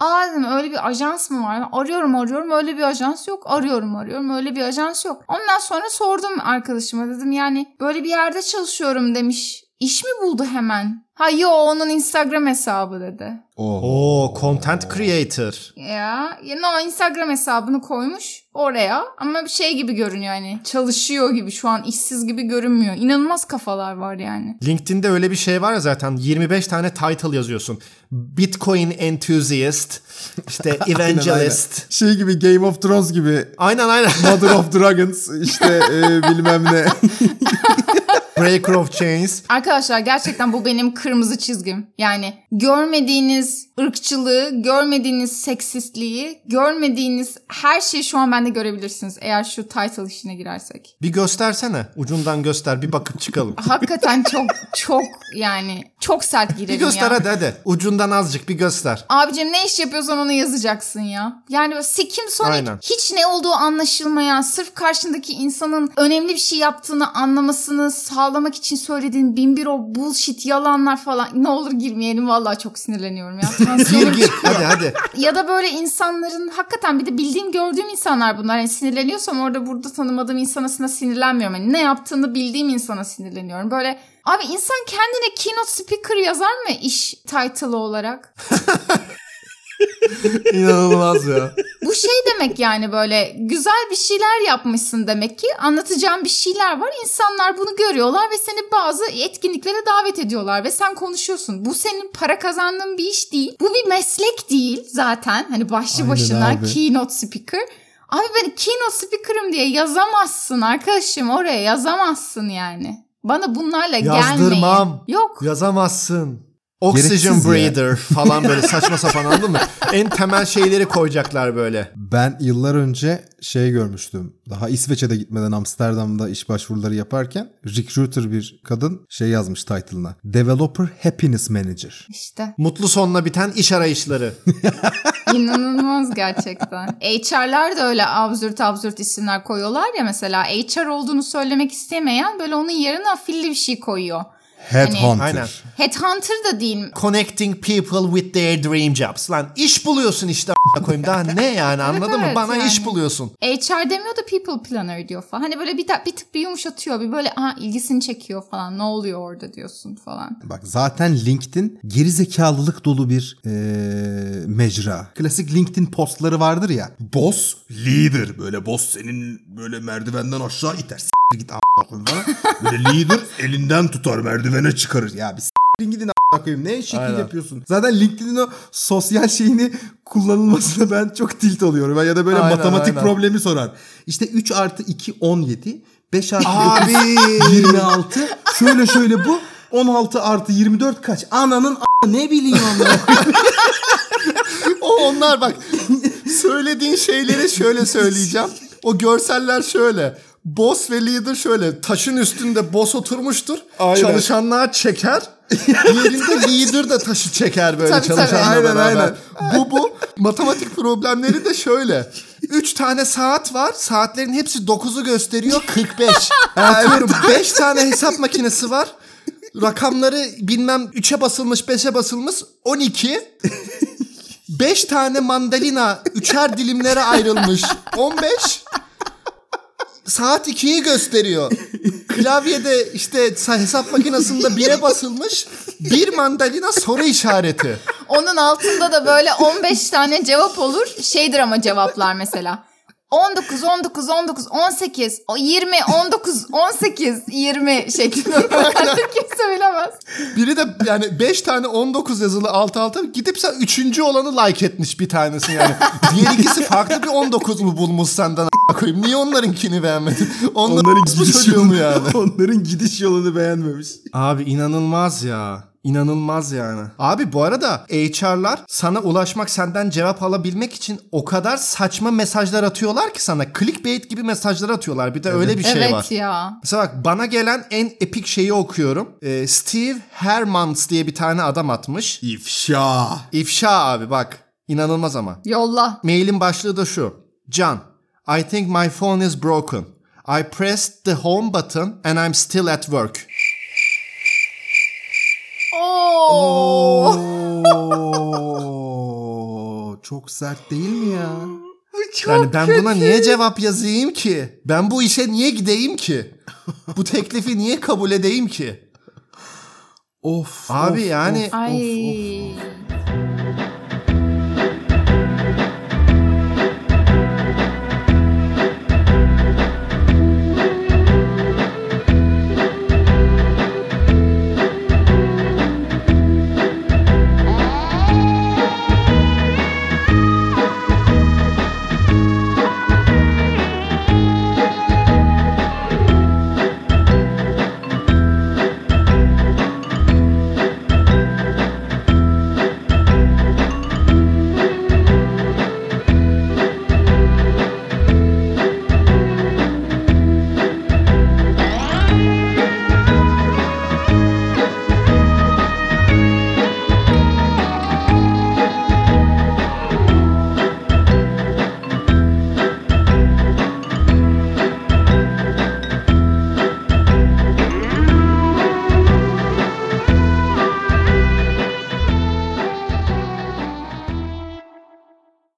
Aa dedim öyle bir ajans mı var? Arıyorum arıyorum öyle bir ajans yok. Arıyorum arıyorum öyle bir ajans yok. Ondan sonra sordum arkadaşıma dedim yani böyle bir yerde çalışıyorum demiş. İş mi buldu hemen? Ha yo onun Instagram hesabı dedi. Oo. Oo content creator. Ya, yani o Instagram hesabını koymuş oraya ama bir şey gibi görünüyor hani çalışıyor gibi şu an işsiz gibi görünmüyor. İnanılmaz kafalar var yani. LinkedIn'de öyle bir şey var ya zaten 25 tane title yazıyorsun. Bitcoin enthusiast, işte evangelist. Şey gibi Game of Thrones gibi aynen aynen. Mother of Dragons işte e, bilmem ne. Breaker of Chains. Arkadaşlar gerçekten bu benim kırmızı çizgim. Yani görmediğiniz ırkçılığı, görmediğiniz seksistliği, görmediğiniz her şeyi şu an bende görebilirsiniz eğer şu title işine girersek. Bir göstersene. Ucundan göster. Bir bakıp çıkalım. Hakikaten çok çok yani çok sert Bir girelim göster ya. hadi hadi. Ucundan azıcık bir göster. Abicim ne iş yapıyorsan onu yazacaksın ya. Yani böyle sikim Sonic Aynen. hiç ne olduğu anlaşılmayan, sırf karşındaki insanın önemli bir şey yaptığını anlamasını sağlamak için söylediğin bin bir o bullshit yalanlar falan. Ne olur girmeyelim vallahi çok sinirleniyorum ya. Gir Tansiyonum gir. Hadi hadi. ya da böyle insanların hakikaten bir de bildiğim gördüğüm insanlar bunlar. Yani sinirleniyorsam orada burada tanımadığım insanasına sinirlenmiyorum. Yani ne yaptığını bildiğim insana sinirleniyorum. Böyle abi insan kendine keynote speaker yazar mı iş title'ı olarak? İnanılmaz ya. Bu şey demek yani böyle güzel bir şeyler yapmışsın demek ki anlatacağın bir şeyler var. İnsanlar bunu görüyorlar ve seni bazı etkinliklere davet ediyorlar ve sen konuşuyorsun. Bu senin para kazandığın bir iş değil. Bu bir meslek değil zaten. Hani başlı Aynen başına abi. keynote speaker. Abi ben keynote speaker'ım diye yazamazsın arkadaşım oraya yazamazsın yani. Bana bunlarla Yazdırmam. gelmeyin. Yok. Yazamazsın. Oxygen Gereksiz ya. breather falan böyle saçma sapan anladın mı? En temel şeyleri koyacaklar böyle. Ben yıllar önce şey görmüştüm. Daha İsveç'e de gitmeden Amsterdam'da iş başvuruları yaparken recruiter bir kadın şey yazmış title'ına. Developer Happiness Manager. İşte Mutlu sonla biten iş arayışları. inanılmaz gerçekten. HR'lar da öyle absürt absürt isimler koyuyorlar ya mesela HR olduğunu söylemek istemeyen böyle onun yerine afilli bir şey koyuyor. Headhunter. Aynen. Headhunter da değil. Connecting people with their dream jobs. Lan iş buluyorsun işte koyayım. Daha ne yani anladın mı? evet Bana yani. iş buluyorsun. HR demiyor da people planner diyor falan. Hani böyle bir, ta- bir tık bir yumuşatıyor. Bir böyle Aa, ilgisini çekiyor falan. Ne oluyor orada diyorsun falan. Bak zaten LinkedIn gerizekalılık dolu bir eee, mecra. Klasik LinkedIn postları vardır ya. Boss leader. Böyle boss senin böyle merdivenden aşağı iter. Git. Böyle leader elinden tutar merdivene çıkarır. Ya bir s**tirin gidin koyayım. Ne şekil Aynen. yapıyorsun? Zaten LinkedIn'in o sosyal şeyini kullanılmasına ben çok tilt oluyorum. Ya da böyle Aynen, matematik aynen. problemi sorar. İşte 3 artı 2 17. 5 artı Abi. 26. Şöyle şöyle bu. 16 artı 24 kaç? Ananın a- ne bileyim amına. O onlar bak. söylediğin şeyleri şöyle söyleyeceğim. O görseller şöyle. Boss ve leader şöyle. Taşın üstünde boss oturmuştur. Aynen. Çalışanlar çeker. Diğerinde leader de taşı çeker böyle Tabii, Aynen, beraber. aynen. Bu bu. Matematik problemleri de şöyle. 3 tane saat var. Saatlerin hepsi 9'u gösteriyor 45. Atıyorum 5 tane hesap makinesi var. Rakamları bilmem 3'e basılmış 5'e basılmış 12. 5 tane mandalina üçer dilimlere ayrılmış 15. Saat 2'yi gösteriyor. Klavyede işte sa- hesap makinesinde 1'e basılmış bir mandalina soru işareti. Onun altında da böyle 15 tane cevap olur. Şeydir ama cevaplar mesela. 19, 19, 19, 18, o 20, 19, 18, 20 şeklinde. Kimse bilemez. Biri de yani 5 tane 19 yazılı alt alta gidip sen 3. olanı like etmiş bir tanesi yani. Diğer ikisi farklı bir 19 mu bulmuş senden koyayım. Niye onlarınkini beğenmedin? Onların, Onların gidiş yolunu, yani? onların gidiş yolunu beğenmemiş. Abi inanılmaz ya. İnanılmaz yani. Abi bu arada HR'lar sana ulaşmak, senden cevap alabilmek için o kadar saçma mesajlar atıyorlar ki sana. Clickbait gibi mesajlar atıyorlar. Bir de öyle bir şey evet var. ya. Mesela bak bana gelen en epik şeyi okuyorum. Ee, Steve Hermans diye bir tane adam atmış. İfşa. İfşa abi bak. İnanılmaz ama. Yolla. Mailin başlığı da şu. John, I think my phone is broken. I pressed the home button and I'm still at work. Oo. Oo, çok sert değil mi ya? Çok yani ben kötü. buna niye cevap yazayım ki? Ben bu işe niye gideyim ki? bu teklifi niye kabul edeyim ki? Of. Abi of, yani- of, of, of.